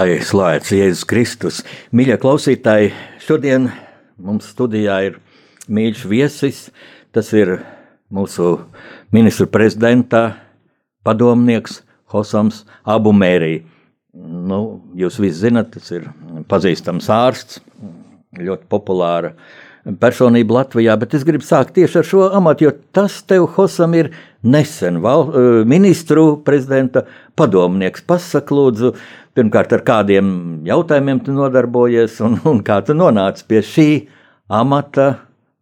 Lai slavēts Jēzus Kristus. Mīļie klausītāji, šodien mums studijā ir mīļš viesis. Tas ir mūsu ministru prezidenta padomnieks Hosams Abumērī. Nu, jūs visi zinat, tas ir pazīstams ārsts, ļoti populāra personība Latvijā, bet es gribu sākt tieši ar šo amatu, jo tas tev, Hosam, ir nesen val, eh, ministru prezidenta padomnieks. Pasaka, lūdzu, pirmkārt, ar kādiem jautājumiem tu nodarbojies un, un kā tu nonāci pie šī amata,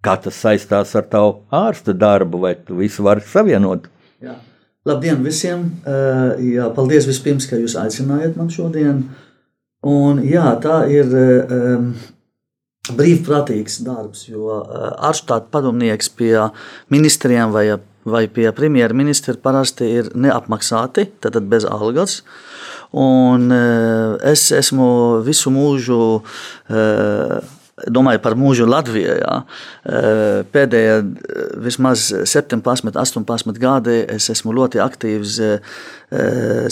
kā tas saistās ar tavu ārsta darbu, vai tu visu vari savienot? Jā. Labdien visiem! Uh, jā, paldies vispirms, ka jūs aicinājāt man šodien. Un, jā, tā ir um, brīvprātīgs darbs, jo uh, ārštāta padomnieks pie ministriem vai, vai pie premjerministra parasti ir neapmaksāti, tad bez algas. Un uh, es esmu visu mūžu uh, domāju par mūžu Latvijā. Jā. Pēdējie vismaz 17, 18 gadi es esmu ļoti aktīvs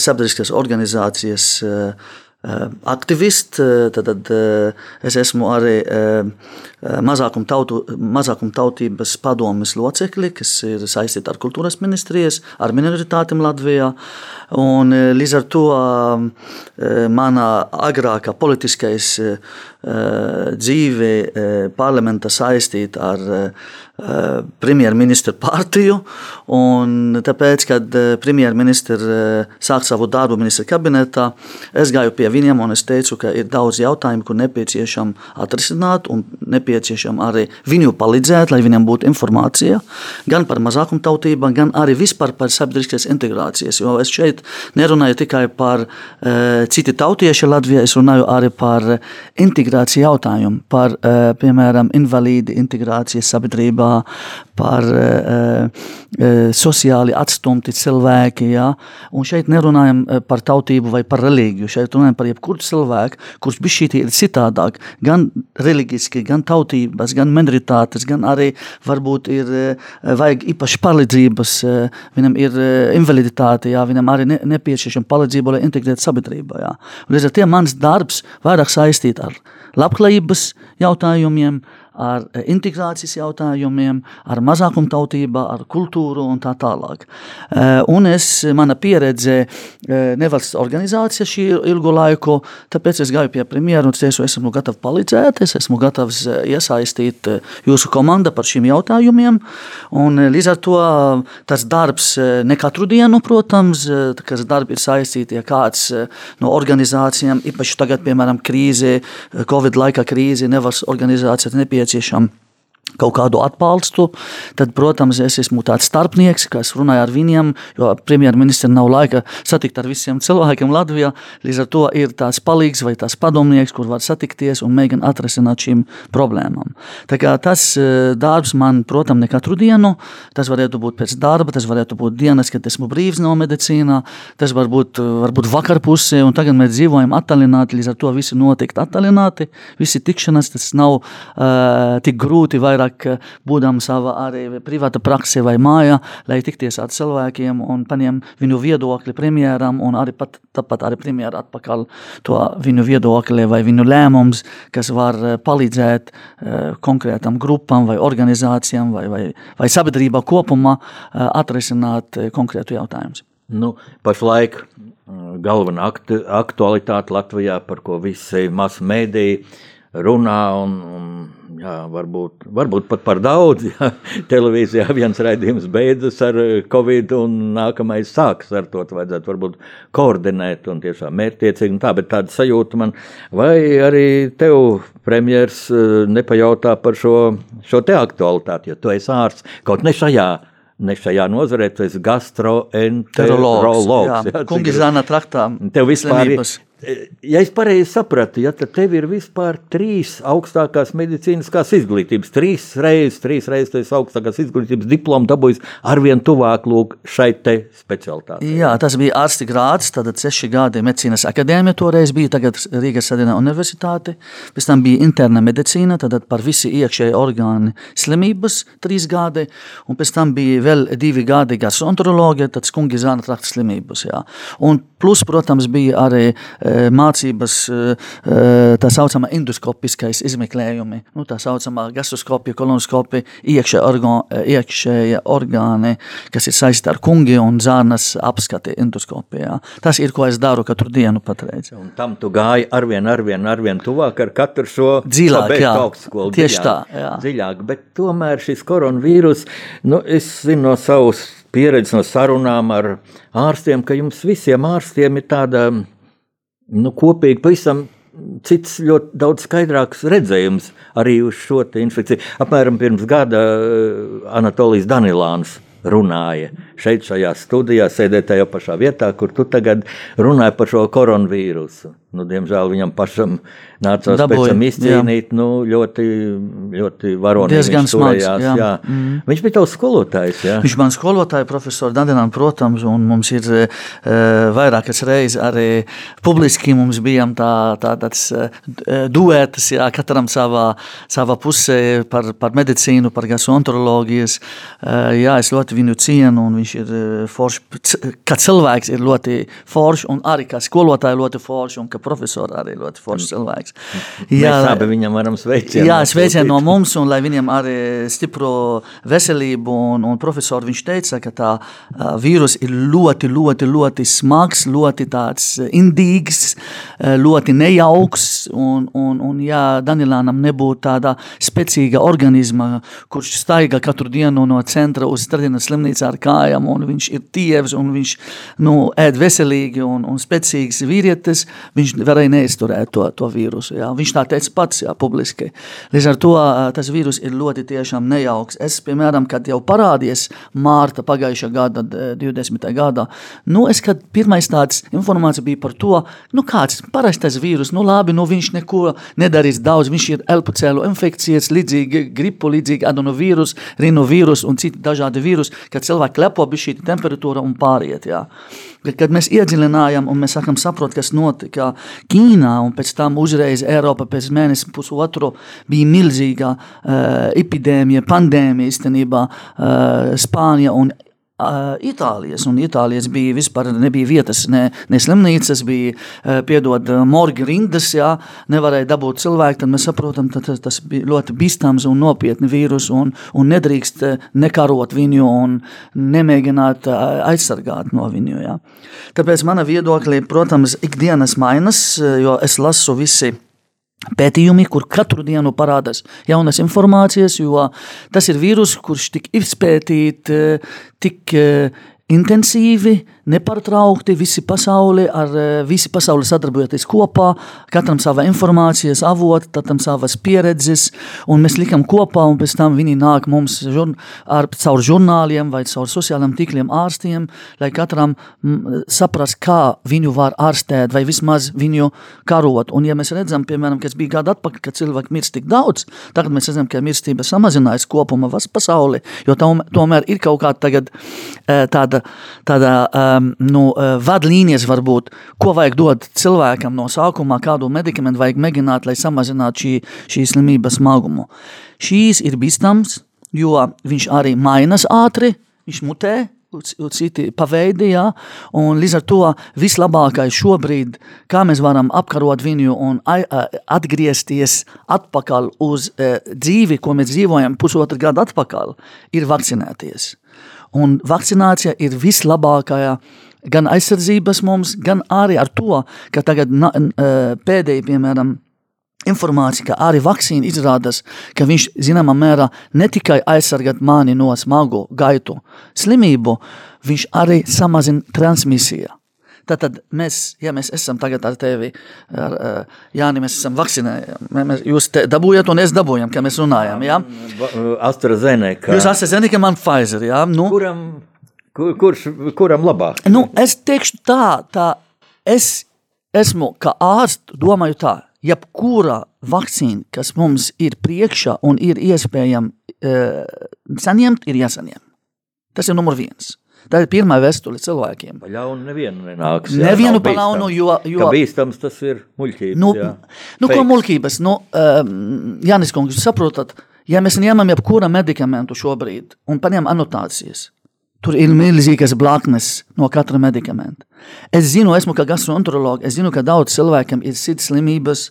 sabiedriskās organizācijas aktivists. Tad es esmu arī mazākuma tautu, mazākum padomes locekli, kas ir saistīti ar kultūras ministrijas, ar minoritātiem Latvijā. Un, līdz ar to mana agrākā politiskais dzīve parlamentā saistīta ar premjerministra partiju. Tāpēc, kad premjerministrs sāk savu darbu ministra kabinetā, es gāju pie viņiem un es teicu, ka ir daudz jautājumu, ko nepieciešams atrisināt un nepieciešams arī viņu palīdzēt, lai viņiem būtu informācija gan par mazākumtautībām, gan arī vispār par sabiedriskās integrācijas. Jo es šeit nerunāju tikai par uh, citi tautieši Latvijā, es runāju arī par integrāciju jautājumu, par, uh, piemēram, invalīdi integrācijas sabiedrībā par e, e, sociāli atstumti cilvēki. Ja? Un šeit nerunājam par tautību vai par reliģiju. Šeit runājam par jebkuru cilvēku, kurš bija šī ir citādāk. Gan reliģiski, gan tautības, gan minoritātes, gan arī varbūt ir vajag īpaši palīdzības. Viņam ir invaliditāte, jā, viņam arī ne, nepieciešama palīdzība, lai integrētu sabiedrībā. Jā. Līdz ar to mans darbs vairāk saistīts ar labklājības jautājumiem, ar eh, integrācijas jautājumiem, ar mazākumtautību, ar kultūru un tā tālāk. Eh, un es, mana pieredze eh, nevalsts organizācija šī ilgu laiku, tāpēc es gāju pie premjeru un teicu, esmu gatavs palīdzēt, es esmu gatavs iesaistīt jūsu komandu par šiem jautājumiem. Un līdz ar to tas darbs ne katru dienu, protams, kas darbi ir saistīti, ja kāds no organizācijām, īpaši tagad, piemēram, krīze, Covid laika krīze, nevalsts organizācija nepieciešama nepieciešama kaut kādu atbalstu, tad, protams, es esmu tāds starpnieks, kas runāja ar viņiem, jo premjerministram nav laika satikt ar visiem cilvēkiem Latvijā. Līdz ar to ir tāds palīgs vai tāds padomnieks, kur var satikties un mēģināt atrisināt šīm problēmām. Tā kā tas e, darbs man, protams, ne katru dienu, tas varētu būt pēc darba, tas varētu būt dienas, kad esmu brīvs no medicīnā, tas var būt, varbūt vakarpusē, un tagad mēs dzīvojam attālināti, līdz ar to visi notikt attālināti, visi tikšanas, tas nav uh, tik grūti vairāk vairāk būdam savā arī privāta praksē vai mājā, lai tikties ar cilvēkiem un paņem viņu viedokli premjeram un arī pat, tāpat arī premjera atpakaļ to viņu viedokli vai viņu lēmums, kas var eh, palīdzēt uh, konkrētam grupam vai organizācijām vai, vai, vai sabiedrībā kopumā uh, atrisināt konkrētu jautājumus. Nu, pašlaik galvenā aktu, aktualitāte Latvijā, par ko visi masu mēdīji runā un, un jā, varbūt, varbūt pat par daudz. Jā. Televīzijā viens raidījums beidzas ar eh, covid, un nākamais sāks ar to. Vajadzētu varbūt koordinēt un tiešām mērķtiecīgi. Tā, bet tāda sajūta man, vai arī tev premjers eh, nepajautā par šo, šo te aktualitāti, jo tu esi ārsts kaut ne šajā ne šajā nozarē, tu esi gastroenterologs. Kungi zana traktām. Tev vispār ir, Ja es pareizi sapratu, ja, tad tev ir vispār trīs augstākās medicīniskās izglītības. Trīs reizes, trīs reizes augstākās izglītības diplomu dabūjis arvien tuvāk lūk, šai te specialitātei. Jā, tas bija ārsti grāds, tad seši gadi medicīnas akadēmija toreiz bija, tagad Rīgas Sadinā universitāte. Pēc tam bija interna medicīna, tad par visi iekšēji orgāni slimības trīs gadi, un pēc tam bija vēl divi gadi gastroenteroloģija, tad skungi zāna trakta slimības. Jā. Un plus, protams, bija arī mācības, eh, eh, tā saucamā endoskopiskais izmeklējumi, nu, tā saucamā gastroskopija, kolonoskopija, iekšē orgāni, iekšējie orgāni, kas ir saistīti ar kungi un zārnas apskati endoskopijā. Tas ir, ko es daru katru dienu patreiz. Un tam tu gāji arvien, arvien, arvien tuvāk ar katru šo dziļāk, jā, augstskolu. Tieši dziļāk, tā, jā. Dziļāk, bet tomēr šis koronavīrus, nu, es zinu no savas pieredzes, no sarunām ar ārstiem, ka jums visiem ārstiem ir tāda nu, kopīgi pavisam cits ļoti daudz skaidrāks redzējums arī uz šo infekciju. Apmēram pirms gada eh, Anatolijas Danilāns runāja šeit, šajā studijā, sēdēt tajā pašā vietā, kur tu tagad runāji par šo koronavīrusu. Nu, diemžēl viņam pašam nācās pēc tam izcīnīt nu, ļoti, ļoti varonīgi. Diezgan smags, jā. jā. Mm. Viņš bija tavs skolotājs. Jā. Viņš man skolotāja, profesori Dadenam, protams, un mums ir uh, vairākas reizes arī publiski mums bijām tā, tā tāds uh, duetas, jā, katram savā, savā pusē par, par medicīnu, par gastroenterologijas. Uh, jā, es ļoti viņu cienu, un viņš ir forši, kā cilvēks ir ļoti forši, un arī kā skolotāja ļoti forši, un kā profesori arī ļoti forši cilvēks cilvēks. Jā, Mēs abi viņam varam sveicienu. Jā, sveicienu no mums, un lai viņam arī stipro veselību, un, un profesori viņš teica, ka tā uh, vīrus ir ļoti, ļoti, ļoti smags, ļoti tāds indīgs, ļoti nejauks, un, un, un ja Danilānam nebūtu tāda spēcīga organisma, kurš staiga katru dienu no centra uz Stradienas slimnīcu ar kājām, un viņš ir tievs, un viņš nu, ēd veselīgi un, un spēcīgs vīrietis, viņš varēja neizturēt to, to vīrusu. Jā. Viņš tā teica pats jā, publiski. Līdz ar to tas vīrus ir ļoti tiešām nejauks. Es, piemēram, kad jau parādījos mārta pagājušā gada, 20. gadā, nu, es, kad pirmais tāds informācija bija par to, nu, kāds parastais vīrus, nu, labi, nu, viņš neko nedarīs daudz, viņš ir elpacēlu infekcijas, līdzīgi gripu, līdzīgi adenovīrus, rinovīrus un citi dažādi vīrusi, kad cilvēki lepo bija šī temperatūra un pāriet, jā. Kad mēs iedziļinājām un mēs sākam saprast, kas notika Ķīnā, un pēc tam uzreiz Eiropa pēc mēneša pusotru bija milzīga uh, epidēmija, pandēmija īstenībā uh, Spānija un Itālijas, un Itālijas bija vispār nebija vietas, ne, ne slimnīcas, bija piedod morgi rindas, jā, nevarēja dabūt cilvēku, tad mēs saprotam, ka tas, bija ļoti bīstams un nopietni vīrus, un, un nedrīkst nekarot viņu un nemēģināt aizsargāt no viņu, jā. Tāpēc mana viedoklī, protams, ikdienas mainas, jo es lasu visi pētījumi, kur katru dienu parādās jaunas informācijas, jo tas ir vīrus, kurš tik izpētīt, tik intensīvi, nepārtraukti, visi pasauli, ar eh, visi pasauli sadarbojoties kopā, katram sava informācijas avota, katram savas pieredzes, un mēs likam kopā, un pēc tam viņi nāk mums žurn, ar, caur žurnāliem vai caur sociāliem tīkliem ārstiem, lai katram saprast, kā viņu var ārstēt, vai vismaz viņu karot. Un ja mēs redzam, piemēram, kas bija gada atpakaļ, kad cilvēki mirst tik daudz, tagad mēs redzam, ka mirstība samazinājas kopuma vas pasauli, jo tomēr ir kaut kā tagad eh, tāda tāda, tāda um, nu, uh, vadlīnijas, varbūt, ko vajag dot cilvēkam no sākuma, kādu medikamentu vajag mēģināt, lai samazinātu šī, šī slimības smagumu. Šīs ir bīstams, jo viņš arī mainās ātri, viņš mutē, citi paveidi, ja? līdz ar to vislabākais šobrīd, kā mēs varam apkarot viņu un atgriezties atpakaļ uz dzīvi, ko mēs dzīvojam pusotru gadu atpakaļ, ir vakcinēties. Un vakcinācija ir vislabākā gan aizsardzības mums, gan arī ar to, ka tagad pēdējie, piemēram, informācija, ka arī vakcīna izrādās, ka viņš zināmā mērā ne tikai aizsargāt mani no smagu gaitu slimību, viņš arī samazina transmisiju. Tātad mēs, ja mēs esam tagad ar tevi, ar, uh, Jāni, mēs esam vakcinējuši. Mēs, jūs dabūjāt un es dabūjam, kā mēs runājam. Ja? AstraZeneca. Jūs AstraZeneca, man Pfizer. Ja? Nu, kuram, kur, kurš, kuram labāk? Nu, es teikšu tā, tā es esmu kā ārsts, domāju tā, jebkura vakcīna, kas mums ir priekšā un ir iespējama uh, saņemt, ir jāsaņem. Tas ir numur viens. Tā ir pirmā vēstule cilvēkiem. Pa ļaunu nevienu nenāks. Jā, nevienu pa ļaunu, jo... jo ka bīstams tas ir muļķības. Nu, jā. nu ko muļķības? Nu, um, Jānis kungs, jūs saprotat, ja mēs ņemam jebkura medikamentu šobrīd un paņem anotācijas, tur ir milzīgas blaknes no katra medikamenta. Es zinu, esmu kā gastroenterologs, es zinu, ka daudz cilvēkiem ir sirds slimības,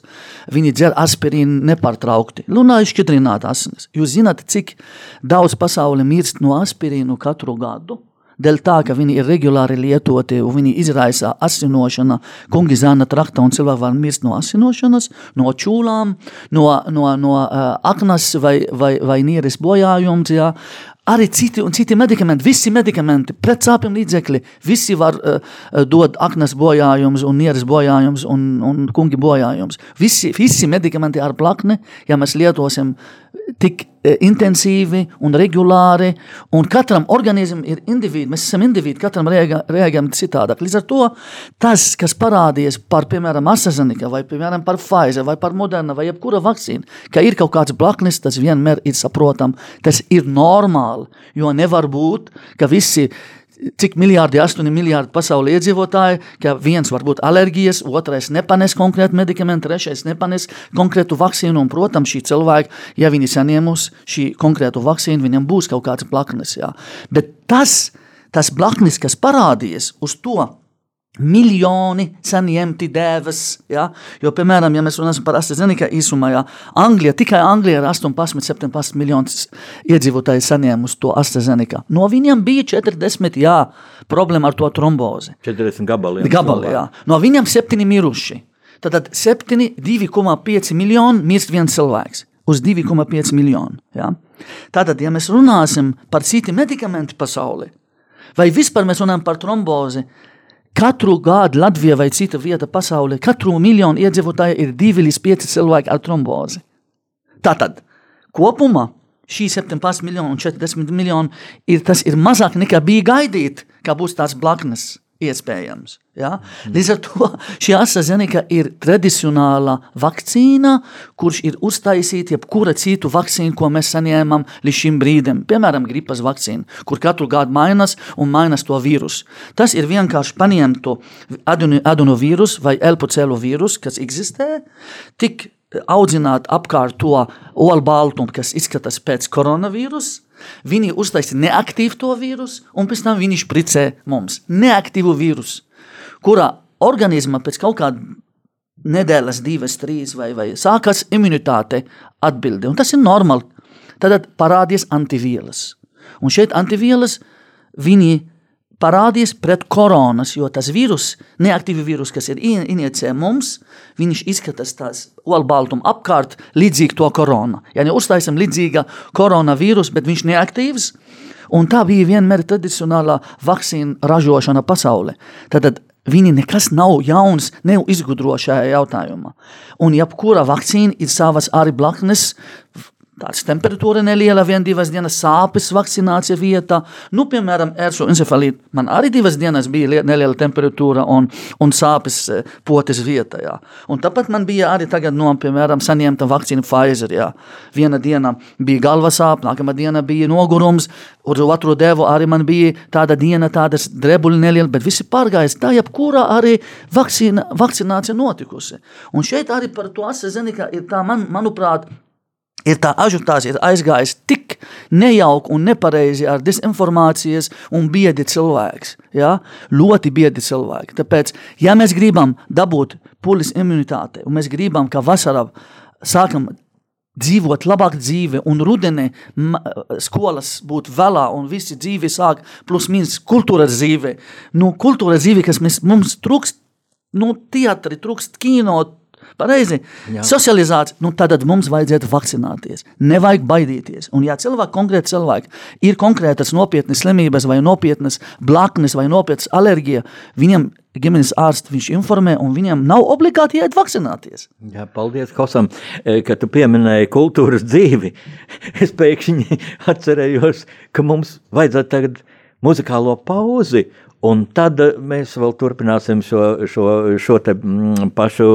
viņi dzer aspirīnu nepārtraukti. Lunā ir šķidrināta asinis. Jūs zināt, cik daudz pasauli mirst no aspirīnu katru gadu? Dēļ tā, ka viņi ir regulāri lietoti un viņi izraisa asinošanu, kungi zāna trakta un cilvēki var mirst no asinošanas, no čūlām, no, no, no uh, aknas vai, vai, vai nieres bojājums, jā. Arī citi citi medikamenti, visi medikamenti, pretsāpju līdzekļi, visi var uh, dot aknas bojājums un nieres bojājums un, un kungi bojājums. Visi, visi medikamenti ar plakni, ja mēs lietosim tik e, intensīvi un regulāri, un katram organismam ir individi, mēs esam individi, katram reaģējam citādāk. Līdz ar to tas, kas parādījies par, piemēram, AstraZeneca vai, piemēram, par Pfizer vai par Moderna vai jebkura vakcīna, ka ir kaut kāds blaknis, tas vienmēr ir saprotam, tas ir normāli, jo nevar būt, ka visi cik miljardi, 8 miljardi pasaules iedzīvotāji, ka viens var būt alerģijas, otrais nepanes konkrētu medikamentu, trešais nepanes konkrētu vakcīnu. Un, protams, šī cilvēka, ja viņi saņemus šī konkrētu vakcīnu, viņam būs kaut kāds blaknes. Jā. Bet tas, tas blaknes, kas parādījies uz to, Miljoni saņemti dēvas. Ja? Jo, piemēram, ja mēs runājam par AstraZeneca īsumā, ja Anglija, tikai Anglija ar 18, 17 miljonus iedzīvotāju saņēmusi to AstraZeneca. No viņiem bija 40 jā, problēma ar to trombozi. 40 gabali. Gabali, jā. No viņiem 7 miruši. Tad 7, 2,5 miljoni mirst viens cilvēks uz 2,5 miljonu. Ja? Tātad, ja mēs runāsim par citiem medikamentiem pasaulē, vai vispār mēs runājam par trombozi, Katru gadu Latvijā vai cita vieta pasaulē, katru miljonu iedzīvotāju ir 2 līdz 5 cilvēki ar trombozi. Tātad kopumā šī 17 miljoni un 40 miljoni ir, tas ir mazāk nekā bija gaidīt, ka būs tās blaknes iespējams. Ja? Līdz ar to šī AstraZeneca ir tradicionāla vakcīna, kurš ir uztaisīta jebkura citu vakcīnu, ko mēs saņēmām līdz šim brīdim. Piemēram, gripas vakcīna, kur katru gadu mainās un mainās to vīrusu. Tas ir vienkārši paņemtu adenovirus vai elpocēlu vīrusu, kas eksistē, tik audzināt apkārt to olbaltumu, kas izskatās pēc koronavīrusa, Viņi uztaisīja neaktīvu to vīrusu, un pēc tam viņi špricē mums neaktīvu vīrusu, kurā organisma pēc kaut kāda nedēļas, divas, trīs vai, vai sākas imunitāte atbildi. Un tas ir normāli. Tad parādīs antivielas. Un šeit antivielas viņi parādīs pret koronas, jo tas vīrus, neaktīvi vīrus, kas ir injicē mums, viņš izskatās tās olbaltumu apkārt līdzīgi to korona. Ja ne uztaisam līdzīga koronavīrus, bet viņš neaktīvs, un tā bija vienmēr tradicionālā vakcīna ražošana pasaulē. Tad Viņi nekas nav jauns, nav izgudro šajā jautājumā. Un jebkura vakcīna ir savas arī blaknes, Tāds temperatūra neliela, vien divas dienas sāpes vakcinācija vietā. Nu, piemēram, eršu encefalīta. Man arī divas dienas bija neliela temperatūra un, un sāpes e, potes vietā. Jā. Un tāpat man bija arī tagad, no, piemēram, saņemta vakcīna Pfizer. Jā. Viena diena bija galva sāp, nākamā diena bija nogurums, uz otru devu arī man bija tāda diena, tādas drebuļi neliela, bet visi pārgājis. Tā jebkurā arī vakcīna, vakcinācija notikusi. Un šeit arī par to AstraZeneca ir tā, man, manuprāt, ir tā ažutācija aizgājis tik nejauki un nepareizi ar dezinformācijas un biedi cilvēks. Ja? Ļoti biedi cilvēki. Tāpēc, ja mēs gribam dabūt pulis imunitāti un mēs gribam, ka vasarā sākam dzīvot labāk dzīvi, un rudenī skolas būtu vēlā, un visi dzīvi sāk plus mīnus kultūras dzīve. Nu, kultūras dzīve, kas mēs, mums trūkst, nu, teatri, trūkst kino, Pareizi. Socializācija, nu tad mums vajadzētu vakcinēties. Nevajag baidīties. Un, ja cilvēki, konkrēti cilvēki, ir konkrētas nopietnas slimības, vai nopietnas blaknes, vai nopietnas alerģija, viņam ģimenes ārsts viņš informē, un viņam nav obligāti jāiet vakcinēties. Jā, paldies, Kosam, e, ka tu pieminēji kultūras dzīvi. Es pēkšņi atcerējos, ka mums vajadzētu tagad muzikālo pauzi. Un tad mēs vēl turpināsim šo, šo, šo mm, pašu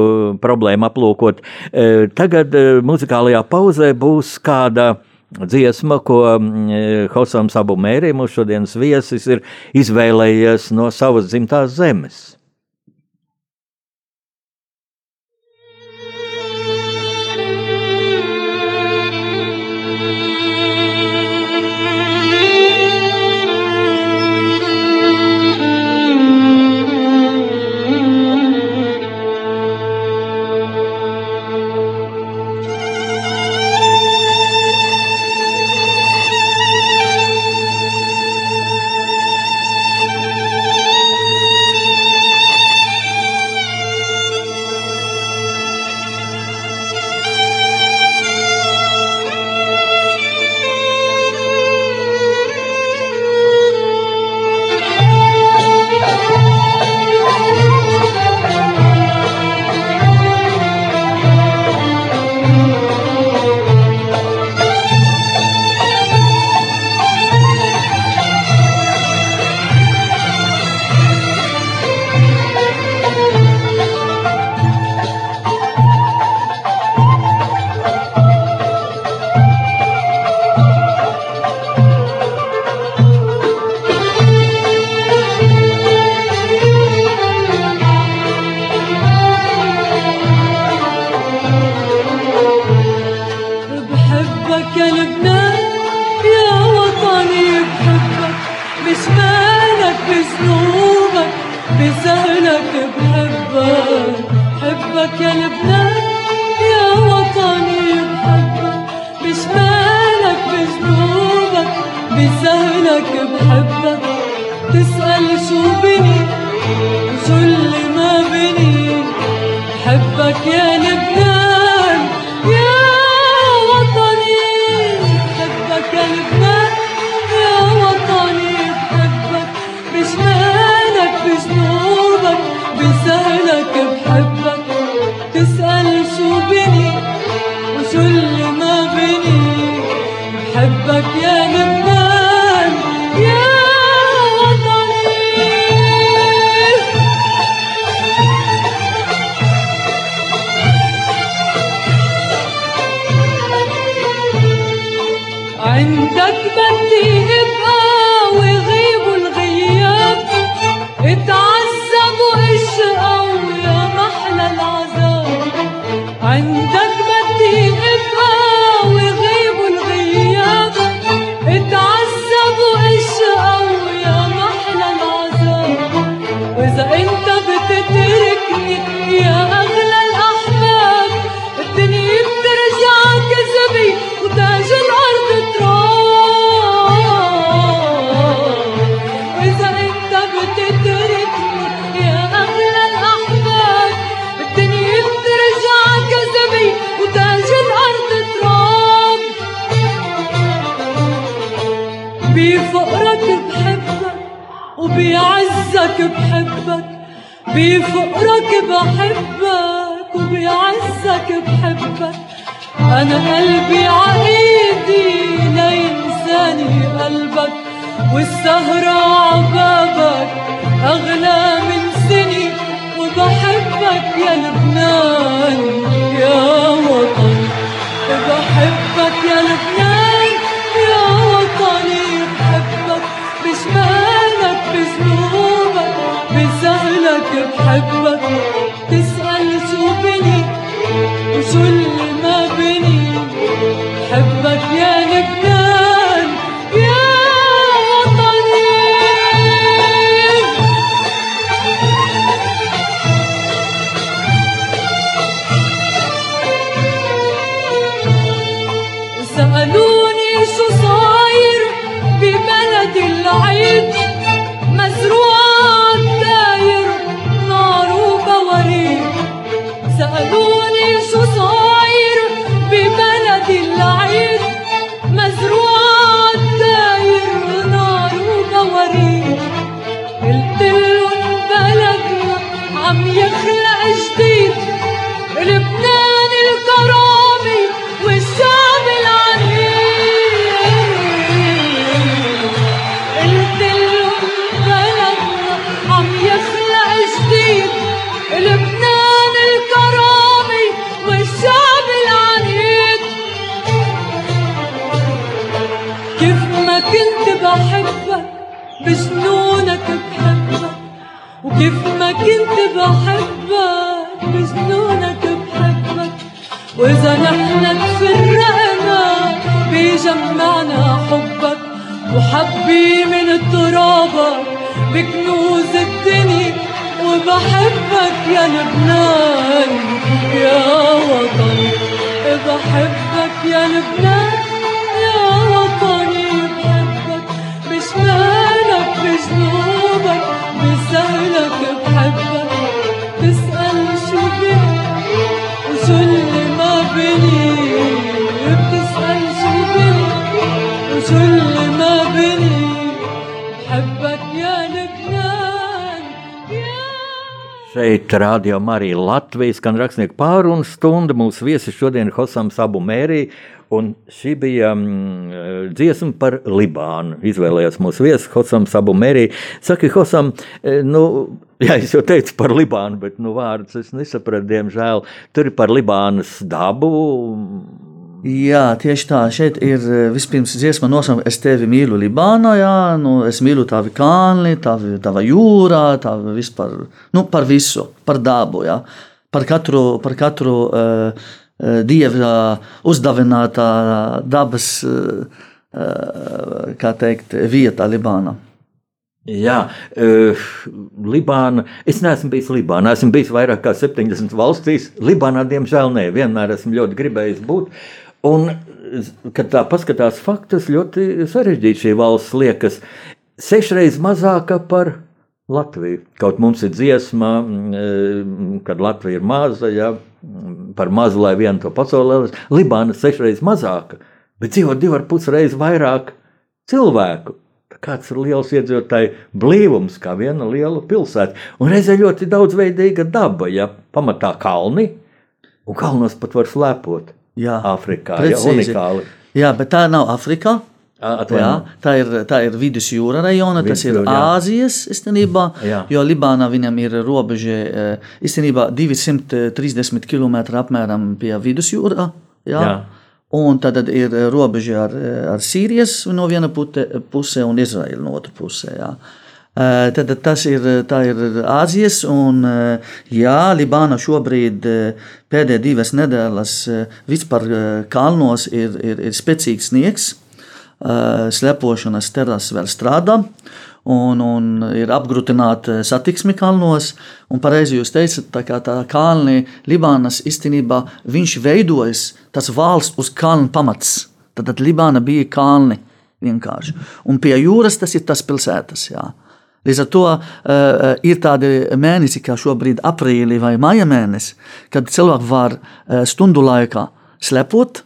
problēmu aplūkot. E, tagad e, muzikālajā pauzē būs kāda dziesma, ko mm, Hosams Abu Mēri, mūsu šodienas viesis, ir izvēlējies no savas dzimtās zemes. open so حبك Šeit rādījām arī Latvijas kan rakstnieku pārunu stunda. Mūsu viesis šodien ir Hosams Abu Mērī, un šī bija mm, dziesma par Libānu. Izvēlējās mūsu viesis Hosams Abu Mērī. Saki, Hosam, e, nu, jā, es jau teicu par Libānu, bet nu vārdus es nesapratu, diemžēl. Tur ir par Libānas dabu. Jā, tieši tā. Šeit ir eh, vispirms dziesma nosaukuma Es tevi mīlu Libānā, jā, nu, es mīlu tavi kalni, tavi, tava jūrā, tavi vispār, nu, par visu, par dabu, jā. Par katru, par katru uh, dieva uzdāvinātā dabas, uh, uh, kā teikt, vietā Libānā. Jā, uh, Libāna. Es neesmu bijis Libānā. Esmu bijis vairāk kā 70 valstīs. Libānā, diemžēl, nē, vienmēr esmu ļoti gribējis būt. Un, kad tā paskatās faktus, ļoti sarežģīti šī valsts liekas sešreiz mazāka par Latviju. Kaut mums ir dziesma, mm, kad Latvija ir maza, ja, par mazu, lai vienu to pasaulē. Libāna sešreiz mazāka, bet dzīvo divi ar pus reizes vairāk cilvēku. Kāds ir liels iedzīvotāju blīvums, kā viena liela pilsēta. Un reizē ļoti daudzveidīga daba, ja pamatā kalni, un kalnos pat var slēpot. Jā, Āfrikā, ja precīzi. unikāli. Jā, bet tā nav Afrikā. Jā, Atvainojiet. tā ir, tā ir vidusjūra rajona, tas ir jā. Āzijas īstenībā. Jā. Jo Libānā viņam ir robeža eh, īstenībā 230 km apmēram pie vidusjūra. Jā. Jā. Un tad ir robeža ar, ar Sīrijas no viena pute, pusē un Izraēlu no otras pusē. Eh, Tad tas ir, tā ir Āzijas, un eh, jā, Libāna šobrīd eh, pēdējās divas nedēļas eh, vispār eh, kalnos ir, ir, ir spēcīgs sniegs. Eh, Slepošanas terases vēl strādā, un, un ir apgrūtināta satiksme kalnos. Un pareizi jūs teicat, tā kā tā kalni Libānas īstenībā viņš veidojas tas valsts uz kalnu pamats. Tad, tad Libāna bija kalni vienkārši. Un pie jūras tas ir tas pilsētas. Jā. Līdz ar to uh, ir tādi mēneši, kā šobrīd, aprīlī vai maija mēnesis, kad cilvēki var uh, stundu laikā slepot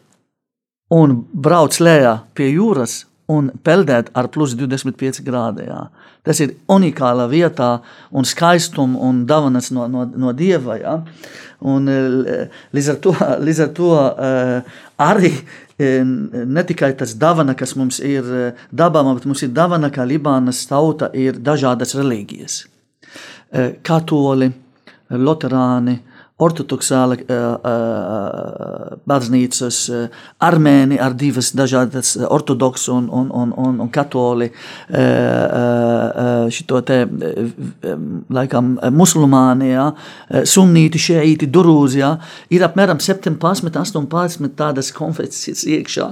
un braukt lejā pie jūras un peldēt ar plus 25 grādiem. Tas ir unikāla vietā un skaistums un dāvanas no, no, no dieva. Ja? Un, līdz ar to, līdz ar to eh, arī ne tikai tas dāvana, kas mums ir eh, dabā, bet mums ir dāvana, ka Libānas tauta ir dažādas reliģijas. Eh, Katoļi, Lutāni, ortodoksāla eh, eh, baznīcas, eh, armēni ar divas dažādas ortodoksu un, un, un, un, un katoļi, šito te, laikam, musulmāni, ja, sunnīti, šeīti, durūzi, ja, ir apmēram 17, 18 tādas konfesijas iekšā.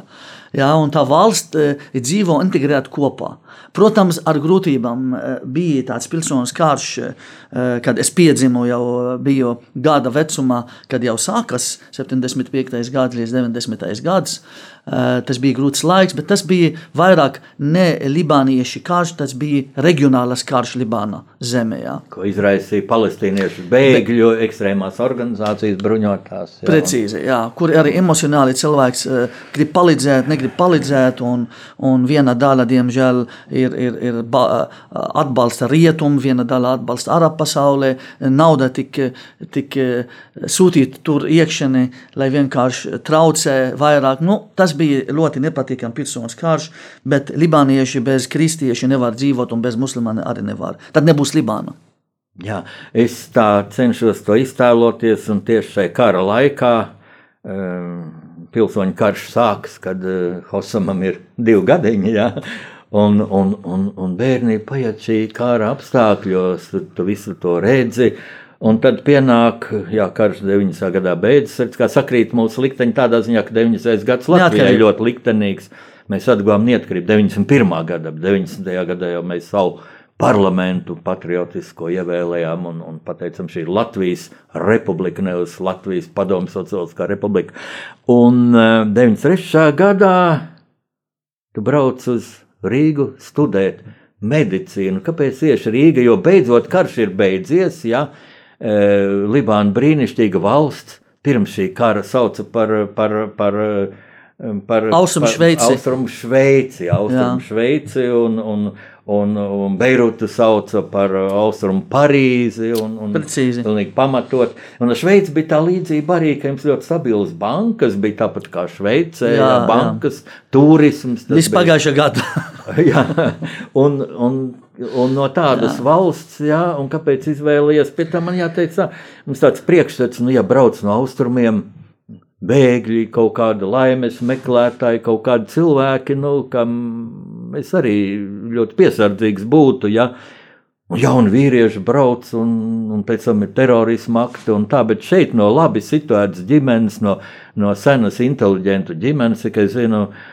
Ja, tā valsts eh, dzīvo integrēta kopā. Protams, ar grūtībām eh, bija tāds pilsonis karš, eh, kad es piedzimu jau biju gada vecumā, kad jau sākas 75. gads līdz 90. gads. Eh, Tas bija grūts laiks, bet tas bija vairāk ne libānieši karš, tas bija reģionāls karš Libāna zemē. Ja. Ko izraisīja palestīniešu bēgļu ekstrēmās organizācijas bruņotās. jā. Precīzi, jā, kur arī emocionāli cilvēks uh, grib palīdzēt, negrib palīdzēt. Un, un viena daļa, diemžēl, ir, ir, ir ba, atbalsta rietumu, viena daļa atbalsta arabu pasaulē. Nauda tik, tik sūtīta tur iekšienē, lai vienkārši traucē vairāk. Nu, tas bija ļoti nepatīkami pilsonis karš, bet libānieši bez kristieši nevar dzīvot un bez muslimāni arī nevar. Tad nebūs Libāna. Jā, es tā cenšos to iztēloties, un tieši šajā kara laikā um, pilsoņu karš sākas, kad uh, Hosamam ir divi gadiņi. Jā. Un, un, un, un bērni paiet šī kara apstākļos, tu, tu visu to redzi. Un tad pienāk, jā, karš 90. gadā beidzas, kā sakrīt mūsu likteņi tādā ziņā, ka 90. gads Latvijā ir ļoti liktenīgs. Mēs atguvām neatkarību 91. gadā, 90. gadā jau mēs savu parlamentu patriotisko ievēlējām un, un pateicam, šī ir Latvijas republika, nevis Latvijas padomu sociāliskā republika. Un 93. Eh, gadā tu brauc uz Rīgu studēt medicīnu. Kāpēc tieši Rīga? Jo beidzot karš ir beidzies, ja e, Libāna brīnišķīga valsts pirms šī kara sauca par, par, par, par Austrumu Šveici. Austrumu Šveici, Austrumu Šveici un, un, un, un Beirutu sauca par austrumu Parīzi. Un, un Precīzi. Pilnīgi pamatot. Un Šveice bija tā līdzība arī, ka jums ļoti stabilas bankas, bija tāpat kā Šveicē, jā, jā, bankas, jā. turisms. Viss pagājušā gada. jā, un, un, un no tādas jā. valsts, jā, un kāpēc izvēlējies, pie tā man jāteic, tā, mums tāds priekšstats, nu, ja brauc no austrumiem, bēgļi, kaut kāda laimes meklētāji, kaut kādi cilvēki, nu, kam es arī ļoti piesardzīgs būtu. Ja? Un jauni vīrieši brauc, un, un pēc tam ir terorisma akti un tā, bet šeit no labi situētas ģimenes, no, no senas inteliģentu ģimenes, cik es zinu, uh,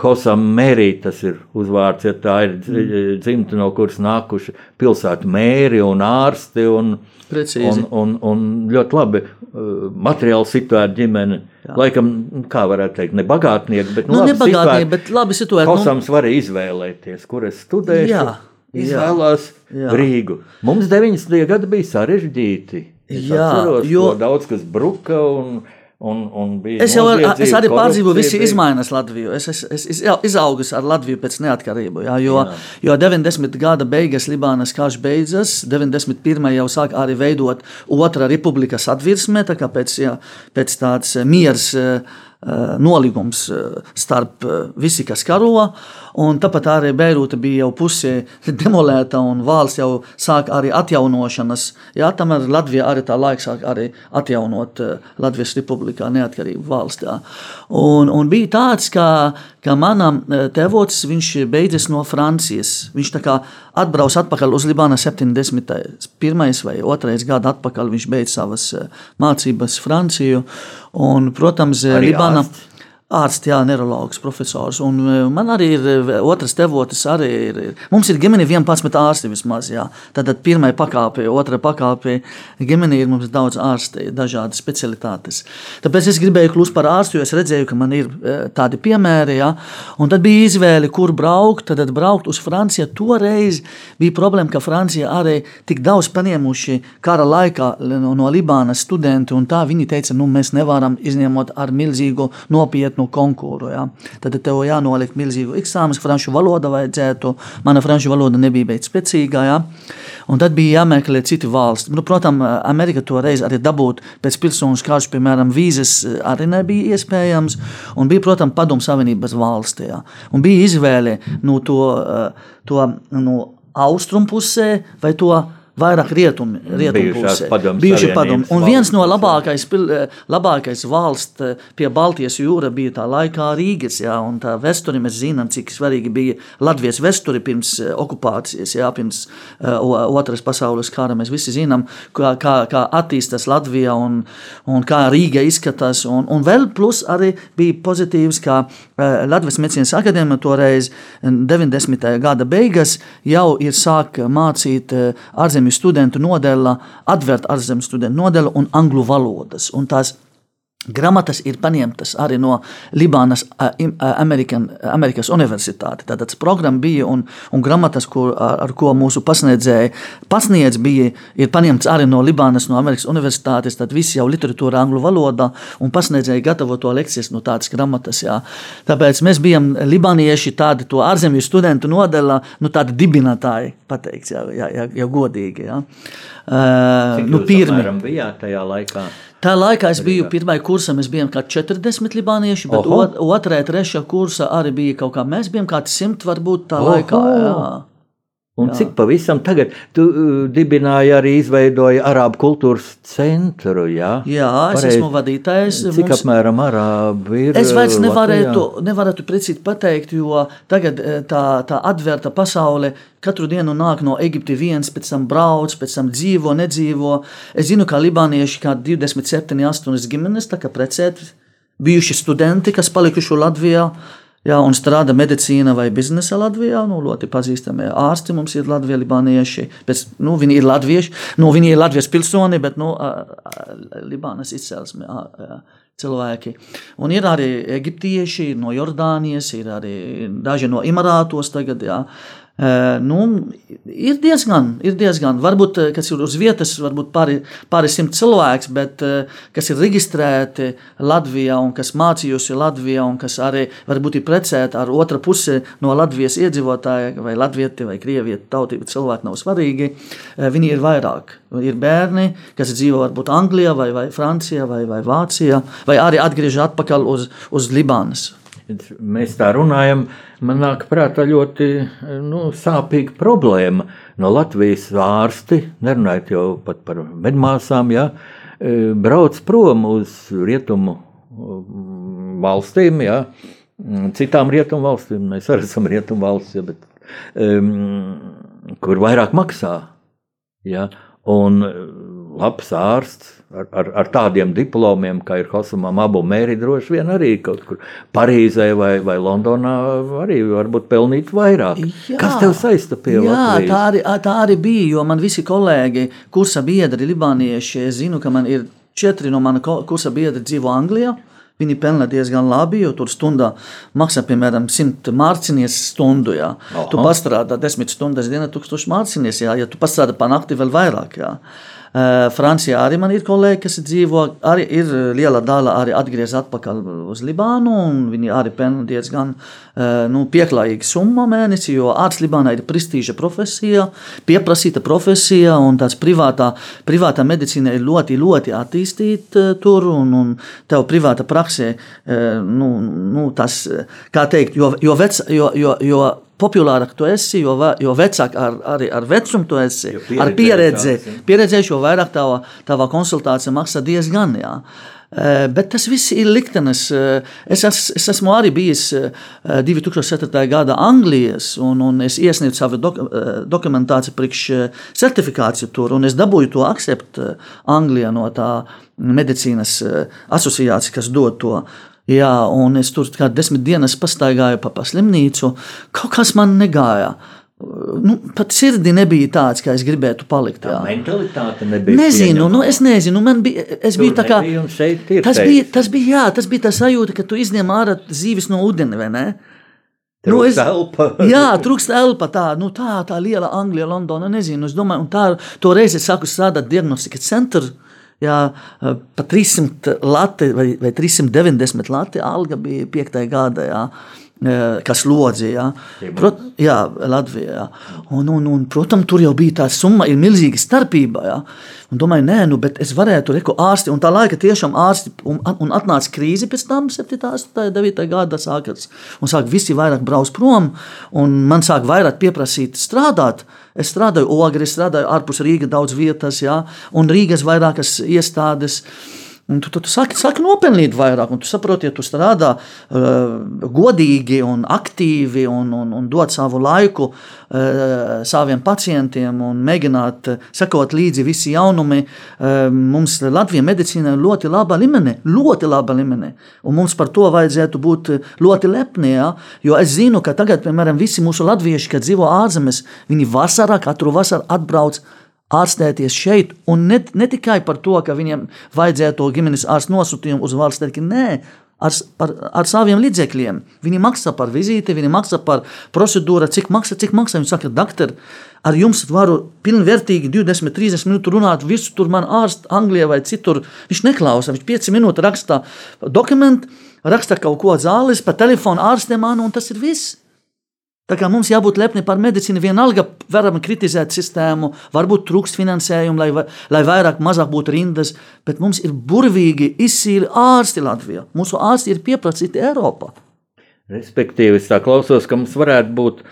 Hosam Mērī, tas ir uzvārds, ja tā ir mm. dzimta, no kuras nākuši pilsētu mēri un ārsti. Un, Precīzi. Un, un, un ļoti labi materiāli situēta ģimene. Jā. Laikam, kā varētu teikt, ne bagātnieki, bet, nu, nu, labi nebagātnieki, bet labi situēti. Kosams nu... varēja izvēlēties, kur es studēju. Jā. Izvēlās jā. Rīgu. Mums 90. gadi bija sarežģīti. Es jā, atceros, jo daudz kas bruka un, Un, un es jau ar, es arī pārdzīvoju, visi izmaiņas Latviju. Es, es, es, es izaugu ar Latviju pēc neatkarību. Jā, jo, jā. jo 90. gada beigas Libānas karš beidzas, 91. jau sāk arī veidot otrā republikas atvirsme, tā kā pēc, jā, pēc tāds miers. Uh, Eh, nolīgums eh, starp eh, visi, kas karo. Tāpat arī Beirūta bija jau pusē demolēta un valsts jau sāk arī atjaunošanas. Jā, tam arī Latvija arī tā laika sāk arī atjaunot Latvijas republikā neatkarību valstī. Un, un bija tāds, ka, ka manam tevocis, viņš beidzis no Francijas. Viņš tā kā atbrauc atpakaļ uz Libānu 71. vai 2. gada atpakaļ. Viņš beidz savas mācības Franciju. Un, protams, Arī Libāna. Ārsts. Ārsts, jā, neiroloģis, profesors. Un e, man arī ir e, otrs tevotis. Arī ir, mums ir ģimene 11 ārsti vismaz. Jā. Tad pirmā pakāpe, otrā pakāpe ģimenē ir mums daudz ārsti, dažādas specialitātes. Tāpēc es gribēju kļūt par ārstu, jo es redzēju, ka man ir e, tādi piemēri. Jā. Un tad bija izvēle, kur braukt. Tad braukt uz Franciju. Toreiz bija problēma, ka Francija arī tik daudz paņēmuši kara laikā no, no Libānas studenti. Viņi teica, nu, mēs nevaram izņemot ar milzīgu nopietnu no konkūru. Ja. Tad tev jānoliek milzīgu eksāmenu, franču valoda vajadzētu. Mana franču valoda nebija beidz spēcīgā. Ja. Un tad bija jāmeklē citi valsts. Nu, protams, Amerika toreiz arī dabūt pēc pilsonas kārtas, piemēram, vīzes arī nebija iespējams. Un bija, protams, padomu savienības valstī. Ja. Un bija izvēle no nu, to, to no austrumu pusē vai to vairāk rietumi, rietumi pusē. Bijuši padomu. Un viens no labākais, labākais valsts eh, pie Baltijas jūra bija tā laikā Rīgas, jā, un tā vēsturi mēs zinām, cik svarīgi bija Latvijas vēsturi pirms eh, okupācijas, jā, pirms uh, otras pasaules kara. Mēs visi zinām, kā, kā, kā attīstās Latvija un, un kā Rīga izskatās. Un, un vēl plus arī bija pozitīvs, ka uh, Latvijas medicīnas akadēmija toreiz 90. gada beigas jau ir sāk mācīt uh, ārzemju ārzemju studentu nodeva, atvērt ārzemju studentu nodevu un angļu valodas. Un tās Gramatas ir paņemtas arī no Libānas Amerikan, Amerikas Universitātes. Tātad programma bija un, un gramatas, kur, ar, ko mūsu pasniedzēji pasniedz, bija paņemts arī no Libānas, no Amerikas Universitātes. Tad viss jau literatūra angļu valodā un pasniedzēji gatavo to lekcijas no tādas gramatas. Jā. Tāpēc mēs bijām libānieši tādi to ārzemju studentu nodela, nu tādi dibinātāji, pateikt, jā, jā, jā, jā godīgi. Jā. Uh, nu, pirmi. bijāt tajā laikā? Tā laikā es biju pirmajā kursā, mēs bijām kādi 40 libānieši, bet Oho. otrajā, trešajā kursā arī bija kaut kā, mēs bijām kādi simt varbūt tā Oho. laikā. Jā. Un Jā. cik pavisam tagad tu uh, dibināji arī izveidoji Arābu kultūras centru? Jā, jā es Pareiz, esmu vadītājs. Cik mums... apmēram Arābi ir? Es vairs nevarētu, nevarētu precīzi pateikt, jo tagad tā, tā atvērta pasaule katru dienu nāk no Eģiptes viens, pēc tam brauc, pēc tam dzīvo, nedzīvo. Es zinu, ka libānieši kā 27, 8 ģimenes, tā kā precēti, bijuši studenti, kas palikuši Latvijā. Jā, un strādā medicīna vai biznesa Latvijā. Nu, ļoti pazīstami ārsti mums ir Latvijas libānieši. Pēc, nu, viņi ir latvieši, nu, viņi ir Latvijas pilsoni, bet nu, Libānas izcelsme cilvēki. Un ir arī eģiptieši no Jordānijas, ir arī daži no Emirātos tagad. Jā. Nu, ir diezgan, ir diezgan, varbūt, kas ir uz vietas, varbūt pāri, pāri simt cilvēks, bet kas ir reģistrēti Latvijā un kas mācījusi Latvijā un kas arī varbūt ir precēti ar otru pusi no Latvijas iedzīvotāja vai latvieti vai krievieti tautība cilvēki nav svarīgi. Viņi ir vairāk. Ir bērni, kas dzīvo varbūt Anglijā vai, vai Francijā vai, vai Vācijā vai arī atgriežas atpakaļ uz, uz Libānas mēs tā runājam, man nāk prātā ļoti nu, sāpīga problēma. No Latvijas ārsti, nerunājot jau par medmāsām, ja, e, brauc prom uz rietumu mm, valstīm, ja, citām rietumu valstīm. Mēs arī esam rietumu valsts, ja, bet, um, kur vairāk maksā. Ja, un labs ārsts ar, ar, ar tādiem diplomiem, kā ir Hosamam, abu mēri, droši vien arī kaut kur Parīzē vai, vai Londonā arī varbūt pelnīt vairāk. Jā, Kas tev saista pie jā, Latvijas? Tā arī, tā arī bija, jo man visi kolēģi, kursa biedri, libānieši, es zinu, ka man ir četri no mana kursa biedri dzīvo Anglijā. Viņi pelna diezgan labi, jo tur stundā maksā, piemēram, 100 mārciņas stundu. Jā. Aha. Tu pastrādā 10 stundas dienā, 1000 mārciņas, jā. ja tu pastrādā pa nakti vēl vairāk. Jā. Eh, Francijā arī man ir kolēģi, kas dzīvo, arī ir liela daļa arī atgriezās atpakaļ uz Libānu, un viņi arī pelna diezgan eh, nu, pieklājīgu summu mēnesi, jo ārsts Libānā ir prestiža profesija, pieprasīta profesija, un tāds privātā, privātā medicīna ir ļoti, ļoti attīstīta eh, tur, un, un tev privāta praksē, nu, nu, tas, kā teikt, jo, jo, vec, jo, jo, jo populārāk tu esi, jo, jo vecāk ar, arī ar vecumu tu esi, ar pieredzi, pieredzējuši, jo vairāk tava, tava konsultācija maksā diezgan. Jā. Eh, bet tas viss ir liktenis. Eh, es, es, es esmu arī bijis 2007. Eh, gada Anglijas, un, un es iesniedzu savu dok, dokumentāciju priekš certifikāciju tur, un es dabūju to akceptu Anglijā no tā medicīnas asociācija, kas dod to. Jā, un es tur kā desmit dienas pastaigāju pa, slimnīcu. Kaut kas man negāja. Nu, pat sirdī nebija tāds, kā es gribētu palikt. Jā. Tā mentalitāte nebija. Nezinu, nu, es nezinu. Man bija, es biju tā kā. Tas bija, tas bija, jā, tas bija tā sajūta, ka tu izņem ārā zīves no ūdeni, vai ne? Trūkst nu, es, elpa. jā, trūkst elpa. Tā, nu, tā, tā liela Anglija, Londona. Nezinu, es domāju, un tā, toreiz es sāku strādāt diagnostika centrā Jā, pa 300 lati vai, vai 390 lati alga bija 5. gada. Jā kas lodzīja. Prot, jā, Latvijā. Jā. Un, un, un, protams, tur jau bija tā summa, ir milzīga starpība. Jā. Un domāju, nē, nu, bet es varētu reku ārsti. Un tā laika tiešām ārsti, un, un atnāca krīze pēc tam, 7, 8, 9 gada sākas. Un sāk visi vairāk braukt prom, un man sāk vairāk pieprasīt strādāt. Es strādāju Ogri, strādāju ārpus Rīgas daudz vietas, jā, un Rīgas vairākas iestādes. Un tu, tu, tu sāki, sāki nopelnīt vairāk, un tu saproti, ja tu strādā uh, godīgi un aktīvi un, un, un dod savu laiku uh, saviem pacientiem un mēģināt uh, sekot līdzi visi jaunumi. Uh, mums Latvijas medicīna ir ļoti laba līmenī, ļoti laba līmenī, un mums par to vajadzētu būt ļoti lepni, ja? jo es zinu, ka tagad, piemēram, visi mūsu latvieši, kad dzīvo ārzemēs, viņi vasarā, katru vasaru atbrauc ārstēties šeit, un ne, ne tikai par to, ka viņiem vajadzētu to ģimenes ārstu nosūtījumu uz valsts teikt, nē, ar, par, ar saviem līdzekļiem. Viņi maksā par vizīti, viņi maksā par procedūru, cik maksā, cik maksā. Viņi saka, doktor, ar jums varu pilnvērtīgi 20, 30 minūtes runāt, visu tur man ārsts Anglijā vai citur. Viņš neklausa, viņš 5 minūtes raksta dokumentu, raksta kaut ko zāles, pa telefonu ārstiem, un tas ir viss. Tā kā mums jābūt lepni par medicīnu, vienalga varam kritizēt sistēmu, varbūt trūkst finansējumu, lai, lai vairāk, mazāk būtu rindas, bet mums ir burvīgi, izsīli ārsti Latvijā. Mūsu ārsti ir pieprasīti Eiropā. Respektīvi, es tā klausos, ka mums varētu būt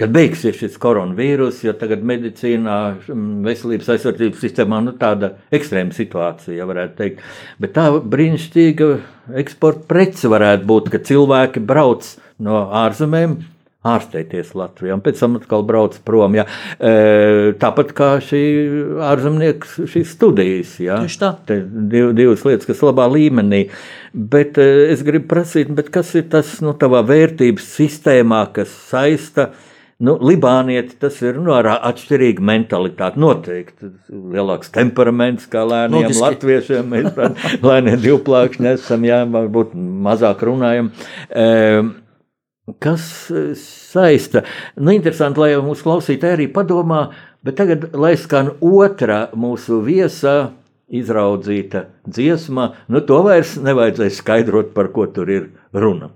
kad beigsies šis koronavīrus, jo tagad medicīnā, veselības aizsardzības sistēmā nu, tāda ekstrēma situācija, varētu teikt. Bet tā brīnišķīga eksporta prece varētu būt, ka cilvēki brauc no ārzemēm. Ārstēties Latvijā, un pēc tam atkal brauc prom. Jā. E, tāpat kā šī ārzemnieks, šīs studijas. Jā. Tieši tā. Te div, divas lietas, kas labā līmenī. Bet e, es gribu prasīt, kas ir tas nu, tavā vērtības sistēmā, kas saista Nu, Libānieti tas ir nu, ar atšķirīgu mentalitāti. Noteikti lielāks temperaments kā lēniem Logiski. latviešiem. Mēs lēniem divplākšņi esam, jā, varbūt mazāk runājam. E, kas saista? Nu, interesanti, lai mūsu klausītāji arī padomā, bet tagad, lai skan otra mūsu viesa izraudzīta dziesma, nu to vairs nevajadzēs skaidrot, par ko tur ir runa.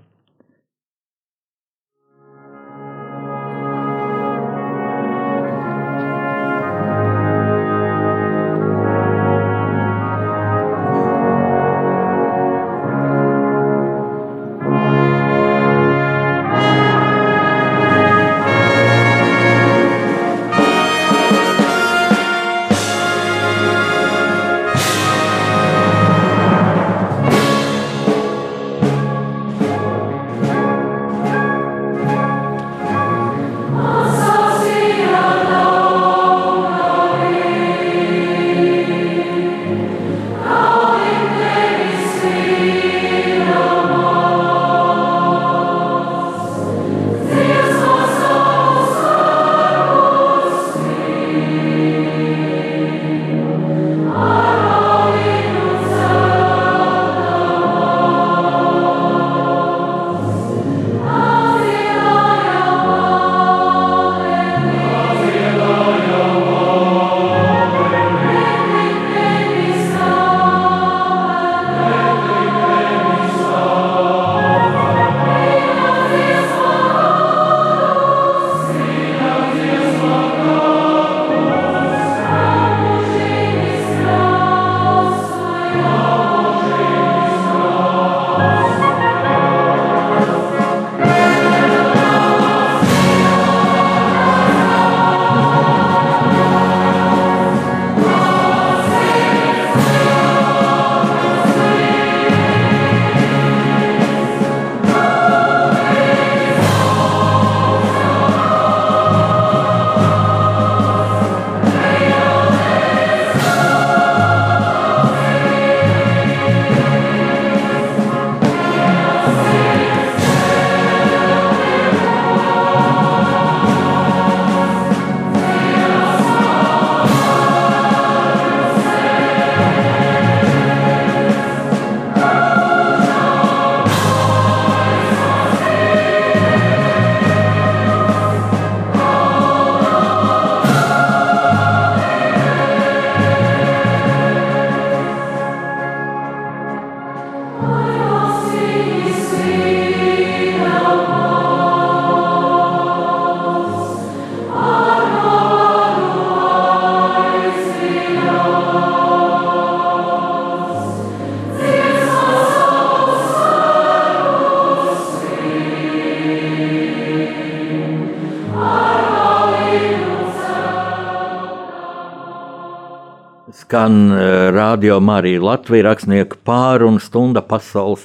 Skan eh, radio Marija Latvija rakstnieku pārunu stunda pasaules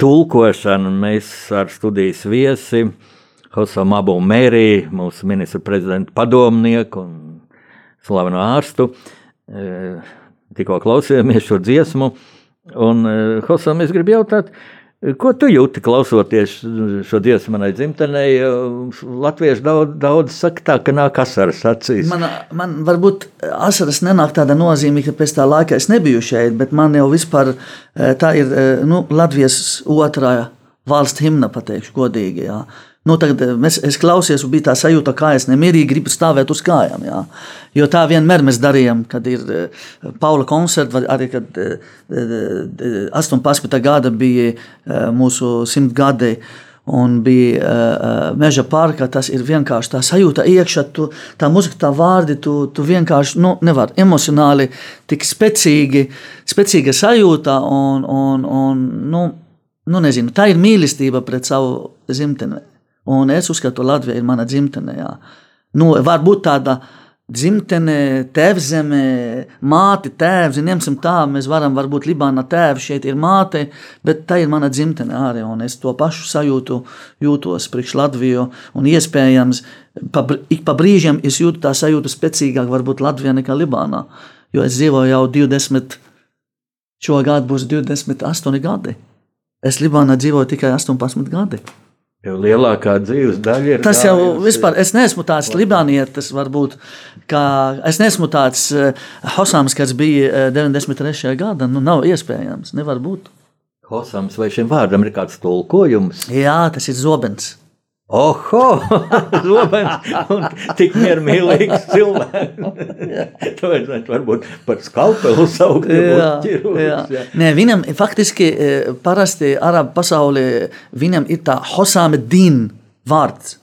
tulkošana. Mēs ar studijas viesi Hosam Abu Mērī, mūsu ministra prezidenta padomnieku un slavenu ārstu, eh, tikko klausījāmies šo dziesmu. Un eh, Hosam, es gribu jautāt, Ko tu jūti klausoties šo dziesmu manai dzimtenei? Latvieši daudz, daudz saka, tā, ka nāk asaras acīs. Man, man varbūt asaras nenāk tāda nozīme, ka pēc tā laika es nebiju šeit, bet man jau vispār eh, tā ir eh, nu, Latvijas otrā valsts himna, pateikšu godīgi. Jā. Nu, tagad eh, mēs, es klausījos, un bija tā sajūta, ka es nemierīgi gribu stāvēt uz kājām. Jā. Jo tā vienmēr mēs darījām, kad ir eh, Paula koncerta, vai arī kad 18. Eh, gada bija mūsu simtgadē. Un bija uh, meža parkā. Tas ir vienkārši tā sajūta, iekšā, tu, tā muzika, tā vārdi. Tu, tu vienkārši nu, nevari emocionāli tik spēcīgi, spēcīga sajūta. Un, un, un, nu, nu, nezinu, tā ir mīlestība pret savu dzimteni Un es uzskatu, ka Latvija ir mana dzimtene. Jā. Nu, varbūt tāda dzimtene, tēvzeme, māte, tēvs, ņemsim tā, mēs varam, varbūt Libānā tēvs šeit ir māte, bet tā ir mana dzimtene arī, un es to pašu sajūtu, jūtos priekš Latviju, un iespējams, pa, ik pa brīžiem es jūtu tā sajūtu spēcīgāk varbūt Latvijā nekā Libānā, jo es dzīvoju jau 20, šogad būs 28 gadi. Es Libānā dzīvoju tikai 18 gadi. Jo lielākā dzīves daļa ir. Tas jau vispār, es neesmu tāds libānietis, varbūt, kā es neesmu tāds uh, Hosams, kas bija 93. gada. Nu, nav iespējams, nevar būt. Hosams vai šim vārdam ir kāds tulkojums? Jā, tas ir zobens. Oho! Zobens un tik miermīlīgs cilvēks. to vajadzētu varbūt par skalpelu saukt. Jā, jā. jā. Nē, viņam faktiski parasti arabu pasaulē viņam ir tā Hosāmedīn vārds.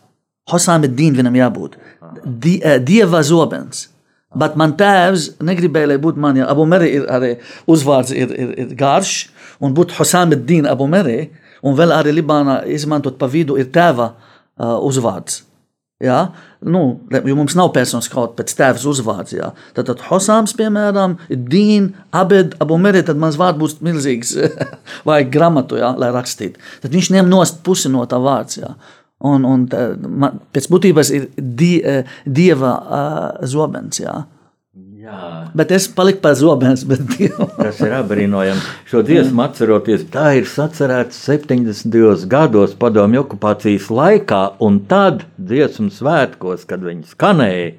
Hosāmedīn viņam jābūt. Die, dieva zobens. Bet man tēvs negribēja, lai būtu man, ja Abu Meri ir arī uzvārds ir, ir, ir garš, un būtu Hosāmedīn Abu Meri, un vēl arī Libānā izmantot pa vidu ir tēva uh, uh, uzvārds. Ja? Nu, jo mums nav personas kaut pēc tēvs uzvārds. Ja? Tad, tad Hosāms, piemēram, ir Dīn, Abed, Abu Meri, tad mans vārds būs milzīgs, vajag gramatu, ja? lai rakstītu. Tad viņš ņem nost pusi no tā vārds. Ja? Un, un tā, man, pēc būtības ir die, dieva uh, zobens. Ja? Jā. Bet es paliku pie zobens. Tas ir apbrīnojami. Šo dziesmu atceroties, tā ir sacerēta 70. gados padomju okupācijas laikā, un tad dziesmu svētkos, kad viņi skanēja.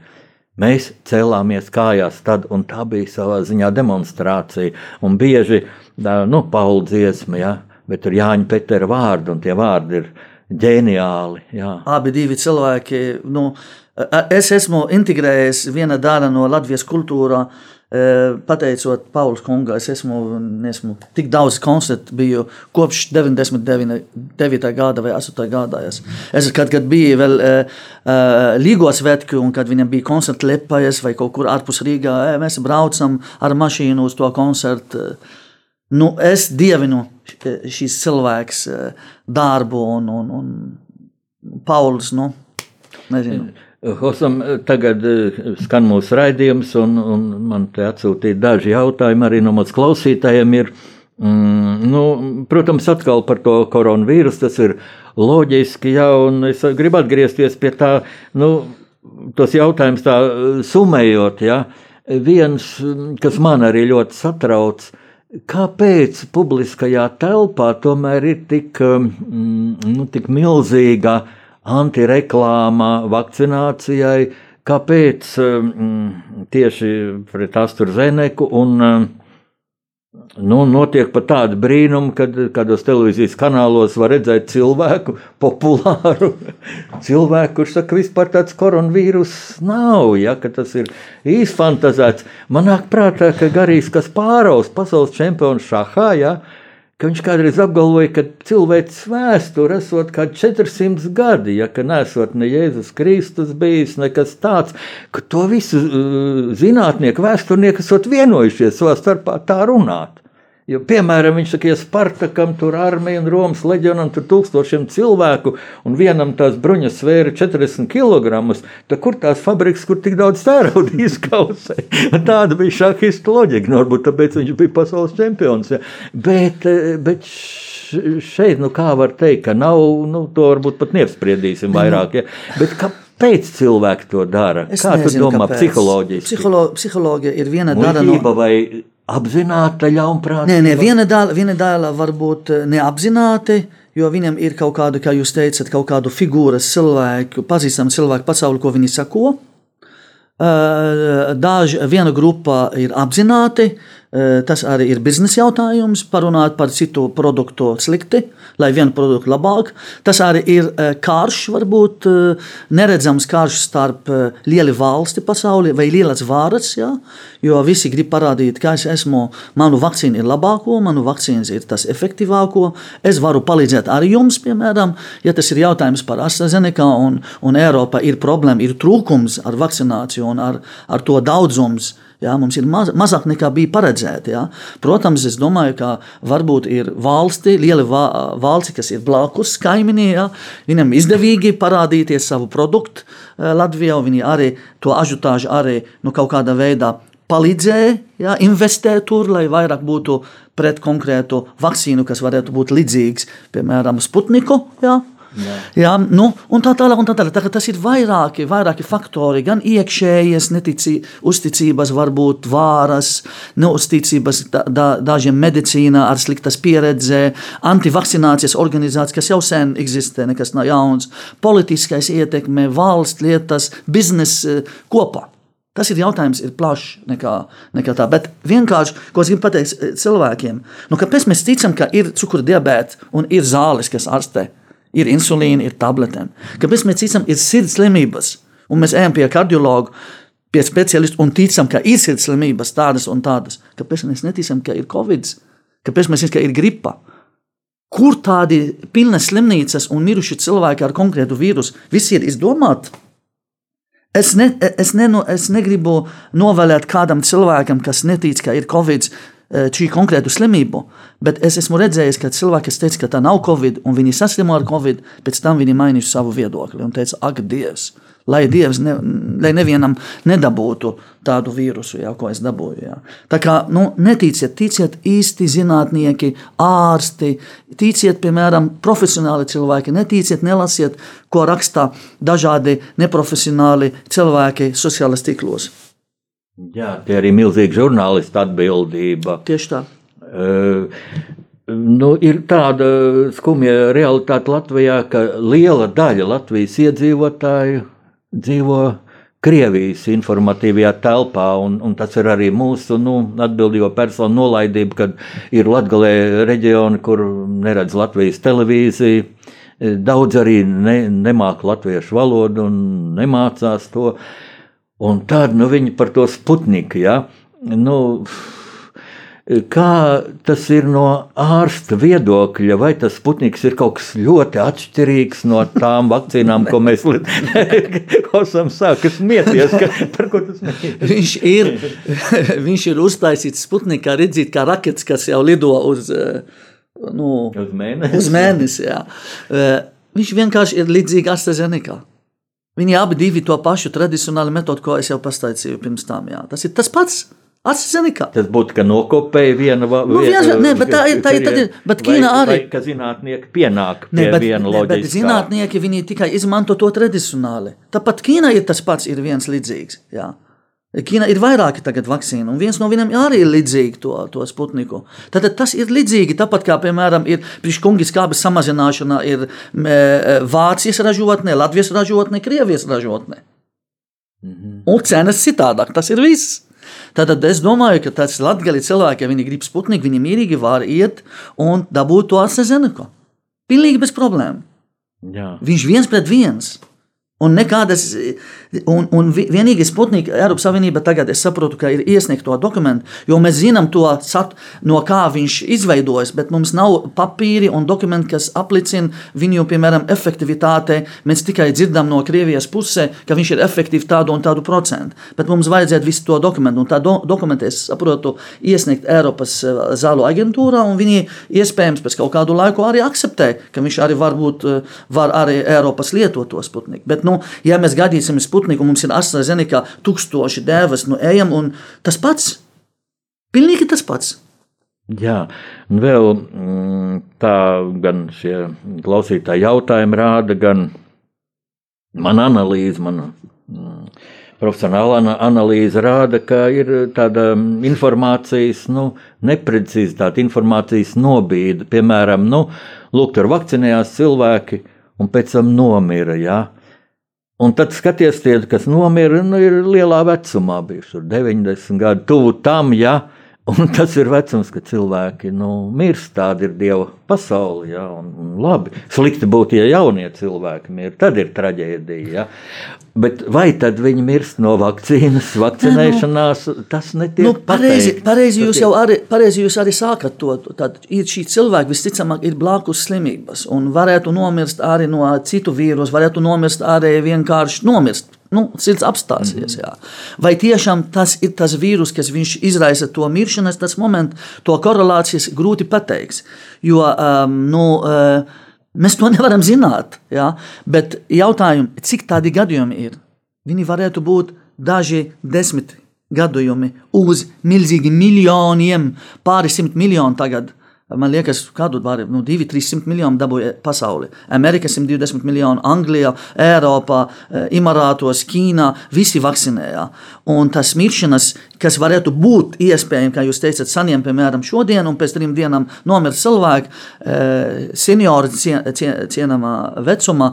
Mēs cēlāmies kājās, tad, un tā bija savā ziņā demonstrācija. Un bieži, nu, Pauli dziesma, ja, bet tur Jāņa Petera vārdi, un tie vārdi ir ģeniāli. Jā. Abi divi cilvēki, nu, Es esmu integrējies viena daļa no Latvijas kultūrā. Pateicot Paulas kungam, es esmu, esmu tik daudz koncertu biju kopš 99. gada vai 8. gada. Es, es kad, kad biju vēl uh, Līgos svētki, un kad viņam bija koncerti Lepājas vai kaut kur ārpus Rīgā, mēs braucam ar mašīnu uz to koncertu. Nu, es dievinu šīs cilvēks darbu un, un, un Pauls. Nu, nezinu. Hosam, tagad eh, skan mūsu raidījums, un, un man te atsūtīja daži jautājumi arī no mūsu klausītājiem. Ir, mm, nu, protams, atkal par to koronavīrusu tas ir loģiski, jā, un es gribu atgriezties pie tā, nu, tos jautājumus tā summējot, jā. Viens, kas man arī ļoti satrauc, kāpēc publiskajā telpā tomēr ir tik, mm, nu, tik milzīga antireklāma vakcinācijai, kāpēc mm, tieši pret AstraZeneku un mm, Nu, notiek pat tādi brīnumi, kad kādos televīzijas kanālos var redzēt cilvēku, populāru cilvēku, kurš saka, ka vispār tāds koronavīrus nav, ja, tas ir īsti fantazēts. Manāk prātā, ka Garīs Kasparovs, pasaules čempions šahā, ja, ka viņš kādreiz apgalvoja, ka cilvēks vēsture esot kā 400 gadi, ja ka nesot ne Jēzus Kristus bijis, nekas tāds, ka to visu uh, zinātnieki, vēsturnieki esot vienojušies savā starpā tā runāt. Jo, piemēram, viņš saka, ja Spartakam tur armija un Romas leģionam tur tūkstošiem cilvēku, un vienam tās bruņas svēra 40 kg, tad kur tās fabriks, kur tik daudz tērauda izkausē? Tāda bija šahistu loģika, nu, varbūt tāpēc viņš bija pasaules čempions. Ja. Bet, bet šeit, nu kā var teikt, ka nav, nu to varbūt pat neapspriedīsim vairāk, ja. bet kāpēc? Kāpēc cilvēki to dara? Es Kā nezinu, tu domā, kāpēc. psiholoģiski? Psiholo, psiholoģija ir viena daļa no. Vai apzināta ļaunprātība? Nē, nē, viena daļa, viena daļa varbūt eh, neapzināti, jo viņam ir kaut kāda, kā jūs teicat, kaut kādu figūras cilvēku, pazīstamu cilvēku pasauli, ko viņi sako. Eh, daži, viena grupa ir apzināti, tas arī ir biznesa jautājums, parunāt par citu produktu slikti, lai vienu produktu labāk. Tas arī ir eh, karš, varbūt eh, neredzams karš starp lieli valsti pasaulē vai lielas varas, ja? jo visi grib parādīt, ka es esmu, manu vakcīnu ir labāko, manu vakcīnas ir tas efektīvāko, es varu palīdzēt arī jums, piemēram, ja tas ir jautājums par AstraZeneca un, un Eiropa ir problēma, ir trūkums ar vakcināciju un ar, ar to daudzums Jā, mums ir maz, mazāk nekā bija paredzēts. Protams, es domāju, ka varbūt ir valsti, liela valsts, kas ir blakus kaimiņā, ja? viņam izdevīgi parādīties savu produktu eh, Latvijā. Viņi arī to ažutāžu arī nu, kaut kādā veidā palīdzēja ja, investēt tur, lai vairāk būtu pret konkrētu vakcīnu, kas varētu būt līdzīgs, piemēram, Sputniku. Ja, Jā. Jā, nu, un tā tālāk, un tā tālāk. Tā, tas ir vairāki, vairāki faktori, gan iekšējas neticī, uzticības, varbūt vāras, neuzticības da, da, dažiem medicīnā ar sliktas pieredze, antivakcinācijas organizācijas, kas jau sen eksistē, nekas nav jauns, politiskais ietekme, valsts lietas, biznesa eh, kopā. Tas ir jautājums, ir plašs nekā, nekā tā. Bet vienkārši, ko es gribu pateikt eh, cilvēkiem, nu, kāpēc mēs ticam, ka ir cukura diabetes un ir zāles, kas ārstē, ir insulīna, ir tabletēm. Kāpēc mēs ticam, ir sirds slimības, un mēs ejam pie kardiologa, pie speciālista un ticam, ka ir sirds slimības tādas un tādas. Kāpēc mēs neticam, ka ir covid, kāpēc mēs ticam, ka ir gripa? Kur tādi pilnas slimnīcas un miruši cilvēki ar konkrētu vīrusu? Visi ir izdomāti. Es, ne, es, ne, es negribu novēlēt kādam cilvēkam, kas netic, ka ir covid, šī konkrēta slimība, bet es esmu redzējis, ka cilvēki, kas teica, ka tā nav covid, un viņi saslimo ar covid, pēc tam viņi mainījuši savu viedokli un teica, ak, Dievs! lai Dievs ne, lai nevienam nedabūtu tādu vīrusu, jā, ko es dabūju. Jā. Tā kā nu, neticiet, ticiet īsti zinātnieki, ārsti, ticiet, piemēram, profesionāli cilvēki, neticiet, nelasiet, ko rakstā dažādi neprofesionāli cilvēki sociālajos tīklos. Jā, tie arī milzīgi žurnālisti atbildība. Tieši tā. Uh, Nu, ir tāda skumja realitāte Latvijā, ka liela daļa Latvijas iedzīvotāju dzīvo Krievijas informatīvajā telpā, un, un tas ir arī mūsu nu, atbildīgo personu nolaidība, kad ir Latvijā reģioni, kur neredz Latvijas televīziju. Daudz arī ne, nemāca latviešu valodu un nemācās to. Un tad nu, viņi par to sputniku. Ja? Nu, Kā tas ir no ārsta viedokļa, vai tas Sputniks ir kaut kas ļoti atšķirīgs no tām vakcīnām, ko mēs esam sākuši smieties? Ka, par ko tas ir? Viņš ir, viņš ir uztaisīts Sputnikā, redzīt, kā rakets, kas jau lido uz, nu, uz mēnesi. Uz mēnesi jā. Viņš vienkārši ir līdzīgs AstraZeneca. Viņi abi divi to pašu tradicionālu metodu, ko es jau pastāstīju pirms tam. Jā. Tas ir tas pats. Tas būtu, ka nokopēja viena vai nu, viena. Nē, bet tā, tā, ir. Bet Ķīna arī. Vai, ka zinātnieki pienāk pie ne, bet, viena loģiskā. Bet zinātnieki viņi tikai izmanto to tradicionāli. Tāpat Ķīna ir tas pats, ir viens līdzīgs. Jā. Ķīna ir vairāki tagad vakcīnu, un viens no viņiem arī ir līdzīgs to, to sputniku. Tad tas ir līdzīgi, tāpat kā, piemēram, ir priekškungi skābes samazināšana ir e, Vācijas ražotne, Latvijas ražotne, Krievijas ražotne. -hmm. Un cenas citādāk, tas ir viss. Tātad es domāju, ka tas latgali cilvēki, ja viņi grib sputniku, viņi mierīgi var iet un dabūt to AstraZeneca. Pilnīgi bez problēmu. Jā. Viņš viens pret viens. Un nekādas, un, un vienīgais Sputnika Eiropas Savienība tagad saprotu, ka ir iesniegt to dokumentu, jo mēs zinām to, sat, no kā viņš izveidojas, bet mums nav papīri un dokumenti, kas apliecina viņu, piemēram, efektivitāti. Mēs tikai dzirdam no Krievijas pusē, ka viņš ir efektīvs tādu un tādu procentu, bet mums vajadzētu visu to dokumentu, un tā do, dokumentu es saprotu iesniegt Eiropas eh, zālu aģentūrā, un viņi iespējams pēc kaut kādu laiku arī akceptē, ka viņš arī varbūt eh, var arī Eiropas lietot to Sputniku. Bet, nu, ja mēs gadīsim Sputniku, mums ir AstraZeneca tūkstoši dēvas, nu ejam, un tas pats. Pilnīgi tas pats. Jā, un vēl mm, tā gan šie klausītāji jautājumi rāda, gan mana analīze, mana mm, profesionāla analīze rāda, ka ir tāda informācijas nu, neprecizitāte, informācijas nobīde. Piemēram, nu, lūk, tur vakcinējās cilvēki un pēc tam nomira. Ja? Un tad skaties, tie, kas nomira, nu, ir lielā vecumā, bijuši 90 gadi, tuvu tam, ja, un tas ir vecums, kad cilvēki nu, mirst. Tāda ir Dieva pasaule. Ja, un, un labi. Slikti būtu, ja jaunie cilvēki mirst, tad ir traģēdija. Ja. Bet vai tad viņi mirst no vakcīnas, vakcinēšanās? Nu, tas netiek nu, pareizi, pareizi jūs jau arī, pareizi jūs arī sākat to. Tad ir šī cilvēka visticamāk ir blakus slimības un varētu nomirst arī no citu vīrusu, varētu nomirst arī vienkārši nomirst. Nu, sirds apstāsies. Jā. Vai tiešām tas ir tas vīrus, kas viņš izraisa to miršanas, tas moments, to korelācijas grūti pateikt. Jo um, nu, uh, mēs to nevaram zināt. Jā. Bet jautājumi, cik tādi gadījumi ir? Viņi varētu būt daži desmit gadījumi uz milzīgiem miljoniem, pāris simt miljonu tagad. Man liekas, kādu var nu, 2, 300 miljonu dabūja pasaulē. Amerika 120 miljonu, Anglijā, Eiropā, Emirātos, Ķīnā, visi vakcinēja. Un tas miršanas, kas varētu būt iespējams, kā jūs teicat, saniem, piemēram, šodien, un pēc trim dienām nomirt cilvēki, seniori cienamā vecumā,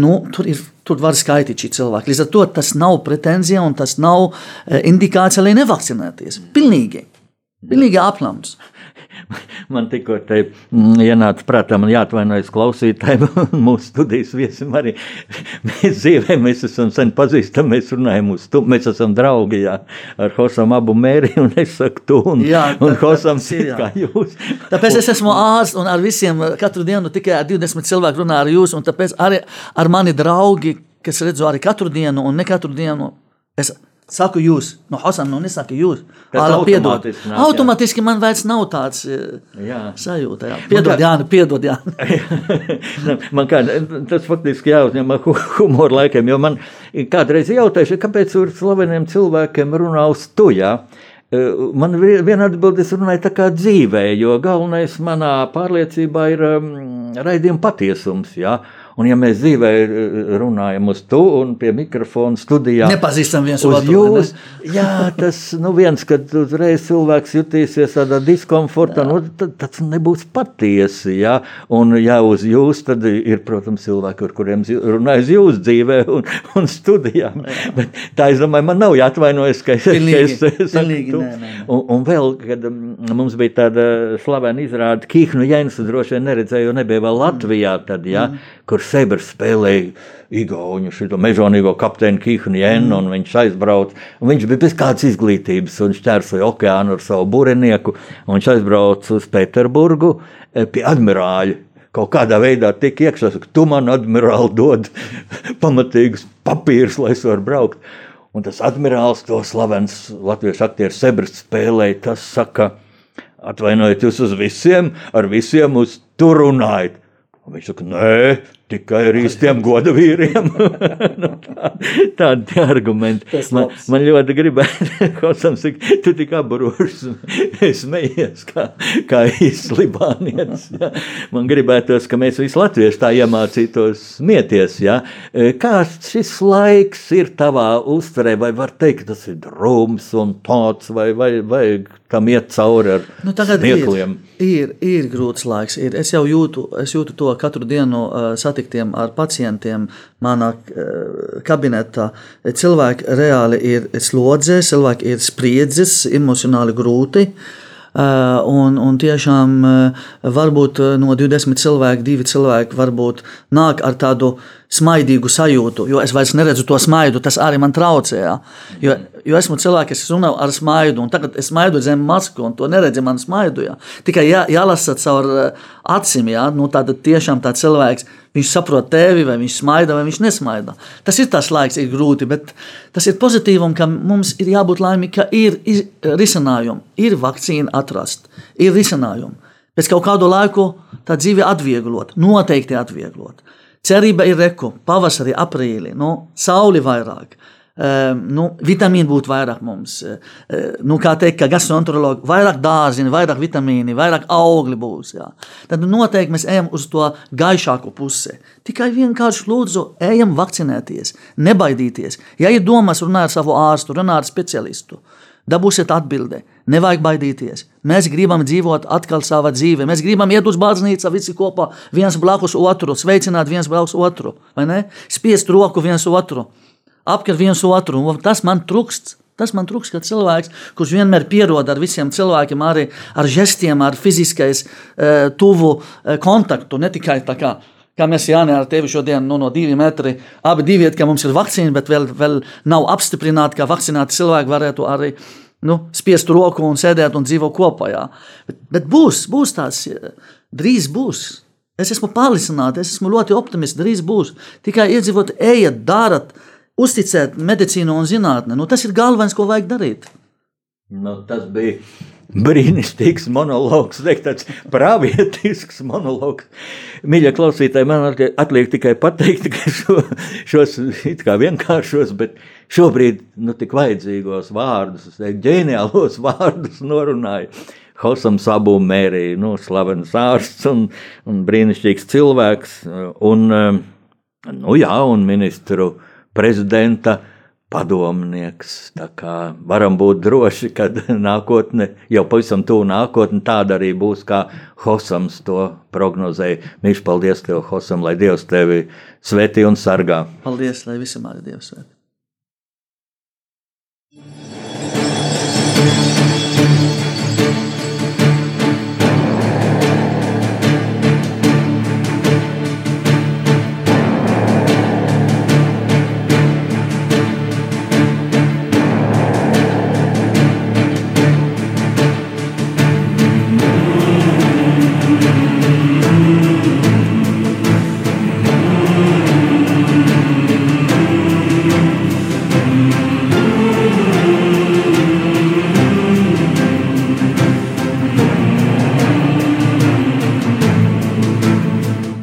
nu, tur ir Tur var skaitīt šī cilvēka. Līdz ar to tas nav pretenzija un tas nav e, indikācija, lai nevakcinēties. Pilnīgi. Pilnīgi aplams. Man tikko te mm, ienāca prātā, man jāatvainojas klausītājiem, mūsu studijas viesim arī. Mēs dzīvē, mēs esam sen pazīstami, mēs runājam uz tu, mēs esam draugi, jā, ar Hosam abu mēri, un es saku tu, un, jā, tā, un Hosam ir kā jūs. Tāpēc es esmu ārsts, un ar visiem katru dienu tikai ar 20 cilvēku runā ar jūs, un tāpēc arī ar mani draugi, kas redzu arī katru dienu, un ne katru dienu, es Saku jūs, no Hasan, nu nesaka jūs. Āla, piedod. Nāk, automātiski man vairs nav tāds eh, jā. sajūta. Jā. Piedod, kā, Jāni, piedod, Jāni. man kā, tas faktiski jāuzņem humoru laikiem, jo man kādreiz jautājuši, kāpēc ar slaveniem cilvēkiem runā uz tu, jā? Eh, man viena atbildes runāja tā kā dzīvē, jo galvenais manā pārliecībā ir um, raidījuma patiesums, jā? Ja? Un, ja mēs dzīvē runājam uz to un pie mikrofona studijā, nepazīstam viens otru. Jūs, ne? jā, tas nu viens, kad uzreiz cilvēks jutīsies tādā diskomfortā, nu, tas nebūs patiesi. Jā. Un, ja uz jūs, tad ir, protams, cilvēki, ar kuriem runājas jūs dzīvē un, un studijā. Bet tā, es domāju, man nav jāatvainojas, ka es, pilnīgi, ka es, es pilnīgi, nē, nē. Un, un vēl, kad mums bija tāda slavena izrāde, Kīhnu Jēnsu droši vien neredzēju, jo nebija vēl Latvijā tad, jā. Mm kur Sebers spēlēja Igauņu, šo mežonīgo kapteini Kihnu Jēnu, un viņš aizbrauca. Un viņš bija bez kādas izglītības, un viņš ķērsoja okeānu ar savu būrenieku, un viņš aizbrauca uz Pēterburgu eh, pie admirāļa. Kaut kādā veidā tik iekšā, ka tu man, admirāli, dod pamatīgus papīrus, lai es varu braukt. Un tas admirālis, to slavens latviešu aktieris Sebers spēlēja, tas saka, atvainojiet jūs uz visiem, ar visiem uz tur runājot. Un viņš saka, nē, tikai ar īstiem goda vīriem. nu, tā, tādi argumenti. Man, man ļoti gribētu, Kosams, tu tik aburošs, smējies kā, kā īsts libānietis. Ja? Man gribētos, ka mēs visi latvieši tā iemācītos smieties. Ja? Kā šis laiks ir tavā uztverē, vai var teikt, tas ir drūms un tāds, vai, vai, vai tam iet cauri ar nu, smiekliem? Ir, ir, ir grūts laiks. Ir. Es jau jūtu, es jūtu to katru dienu uh, satiktiem ar pacientiem manā uh, kabinetā. Cilvēki reāli ir slodzē, cilvēki ir spriedzes, emocionāli grūti. Uh, un, un tiešām uh, varbūt no 20 cilvēku, divi cilvēki varbūt nāk ar tādu uh, smaidīgu sajūtu, jo es vairs neredzu to smaidu. Tas arī man traucē. Ja? Jo, jo esmu cilvēks, kas runā ar smaidu, un tagad es smaidu zem masku, un to neredzu man smaidu. Ja? Tikai jā, jālasa caur eh, acīm. Ja? Nu, tad tiešām tāds cilvēks. Viņš saprot tevi, vai viņš smaida, vai viņš nesmaida. Tas ir tas laiks, ir grūti, bet tas ir pozitīvi, un mums ir jābūt laimīgam, ka ir risinājumi, ir vakcīna atrast, ir risinājumi. Pēc kaut kādu laiku tā dzīve atvieglot, noteikti atvieglot. Cerība ir reku, pavasarī, aprīlī, nu, sauli vairāk. Uh, nu, vitamīni būtu vairāk mums. Uh, nu, kā teikt, ka gastroenterologi vairāk dārziņi, vairāk vitamīni, vairāk augļi būs. Jā. Tad noteikti mēs ejam uz to gaišāko pusi. Tikai vienkārši lūdzu, ejam vakcinēties, nebaidīties. Ja ir domas, runā ar savu ārstu, runā ar speciālistu. Dabūsiet atbildi. Nevajag baidīties. Mēs gribam dzīvot atkal savā dzīvē. Mēs gribam iet uz baznīcu visi kopā, viens blakus otru, sveicināt viens blakus otru, spiest roku viens otru, apkart viens otru. Tas man trūkst. Tas man trūkst, ka cilvēks, kurš vienmēr pierod ar visiem cilvēkiem, arī ar žestiem, ar fiziskais, eh, tuvu eh, kontaktu, ne tikai tā kā kā mēs Jānis ar tevi šodien nu, no divi metri, abi divi ka mums ir vakcīna, bet vēl, vēl nav apstiprināti, ka vakcinēti cilvēki varētu arī nu, spiest roku un sēdēt un dzīvot kopā. Jā. Bet, bet būs, būs tās, drīz būs. Es esmu pārliecināts, es esmu ļoti optimists, drīz būs. Tikai iedzīvot, ejiet, darat, uzticēt medicīnu un zinātni. Nu, tas ir galvenais, ko vajag darīt. Nu, tas bija brīnišķīgs monologs, tāds pravietisks monologs. Mīļie klausītāji, man atliek tikai pateikt tikai šo, šos vienkāršos, bet šobrīd nu, tik vajadzīgos vārdus, ģeniālos vārdus norunāju. Hosams abu mērīja, nu, slavens ārsts un, un brīnišķīgs cilvēks. Un, nu jā, un ministru prezidenta padomnieks. Tā kā varam būt droši, ka nākotne, jau pavisam tuvu nākotne, tāda arī būs, kā Hosams to prognozēja. Mīļš, paldies tev, Hosam, lai Dievs tevi svētī un sargā. Paldies, lai visam arī Dievs svētī.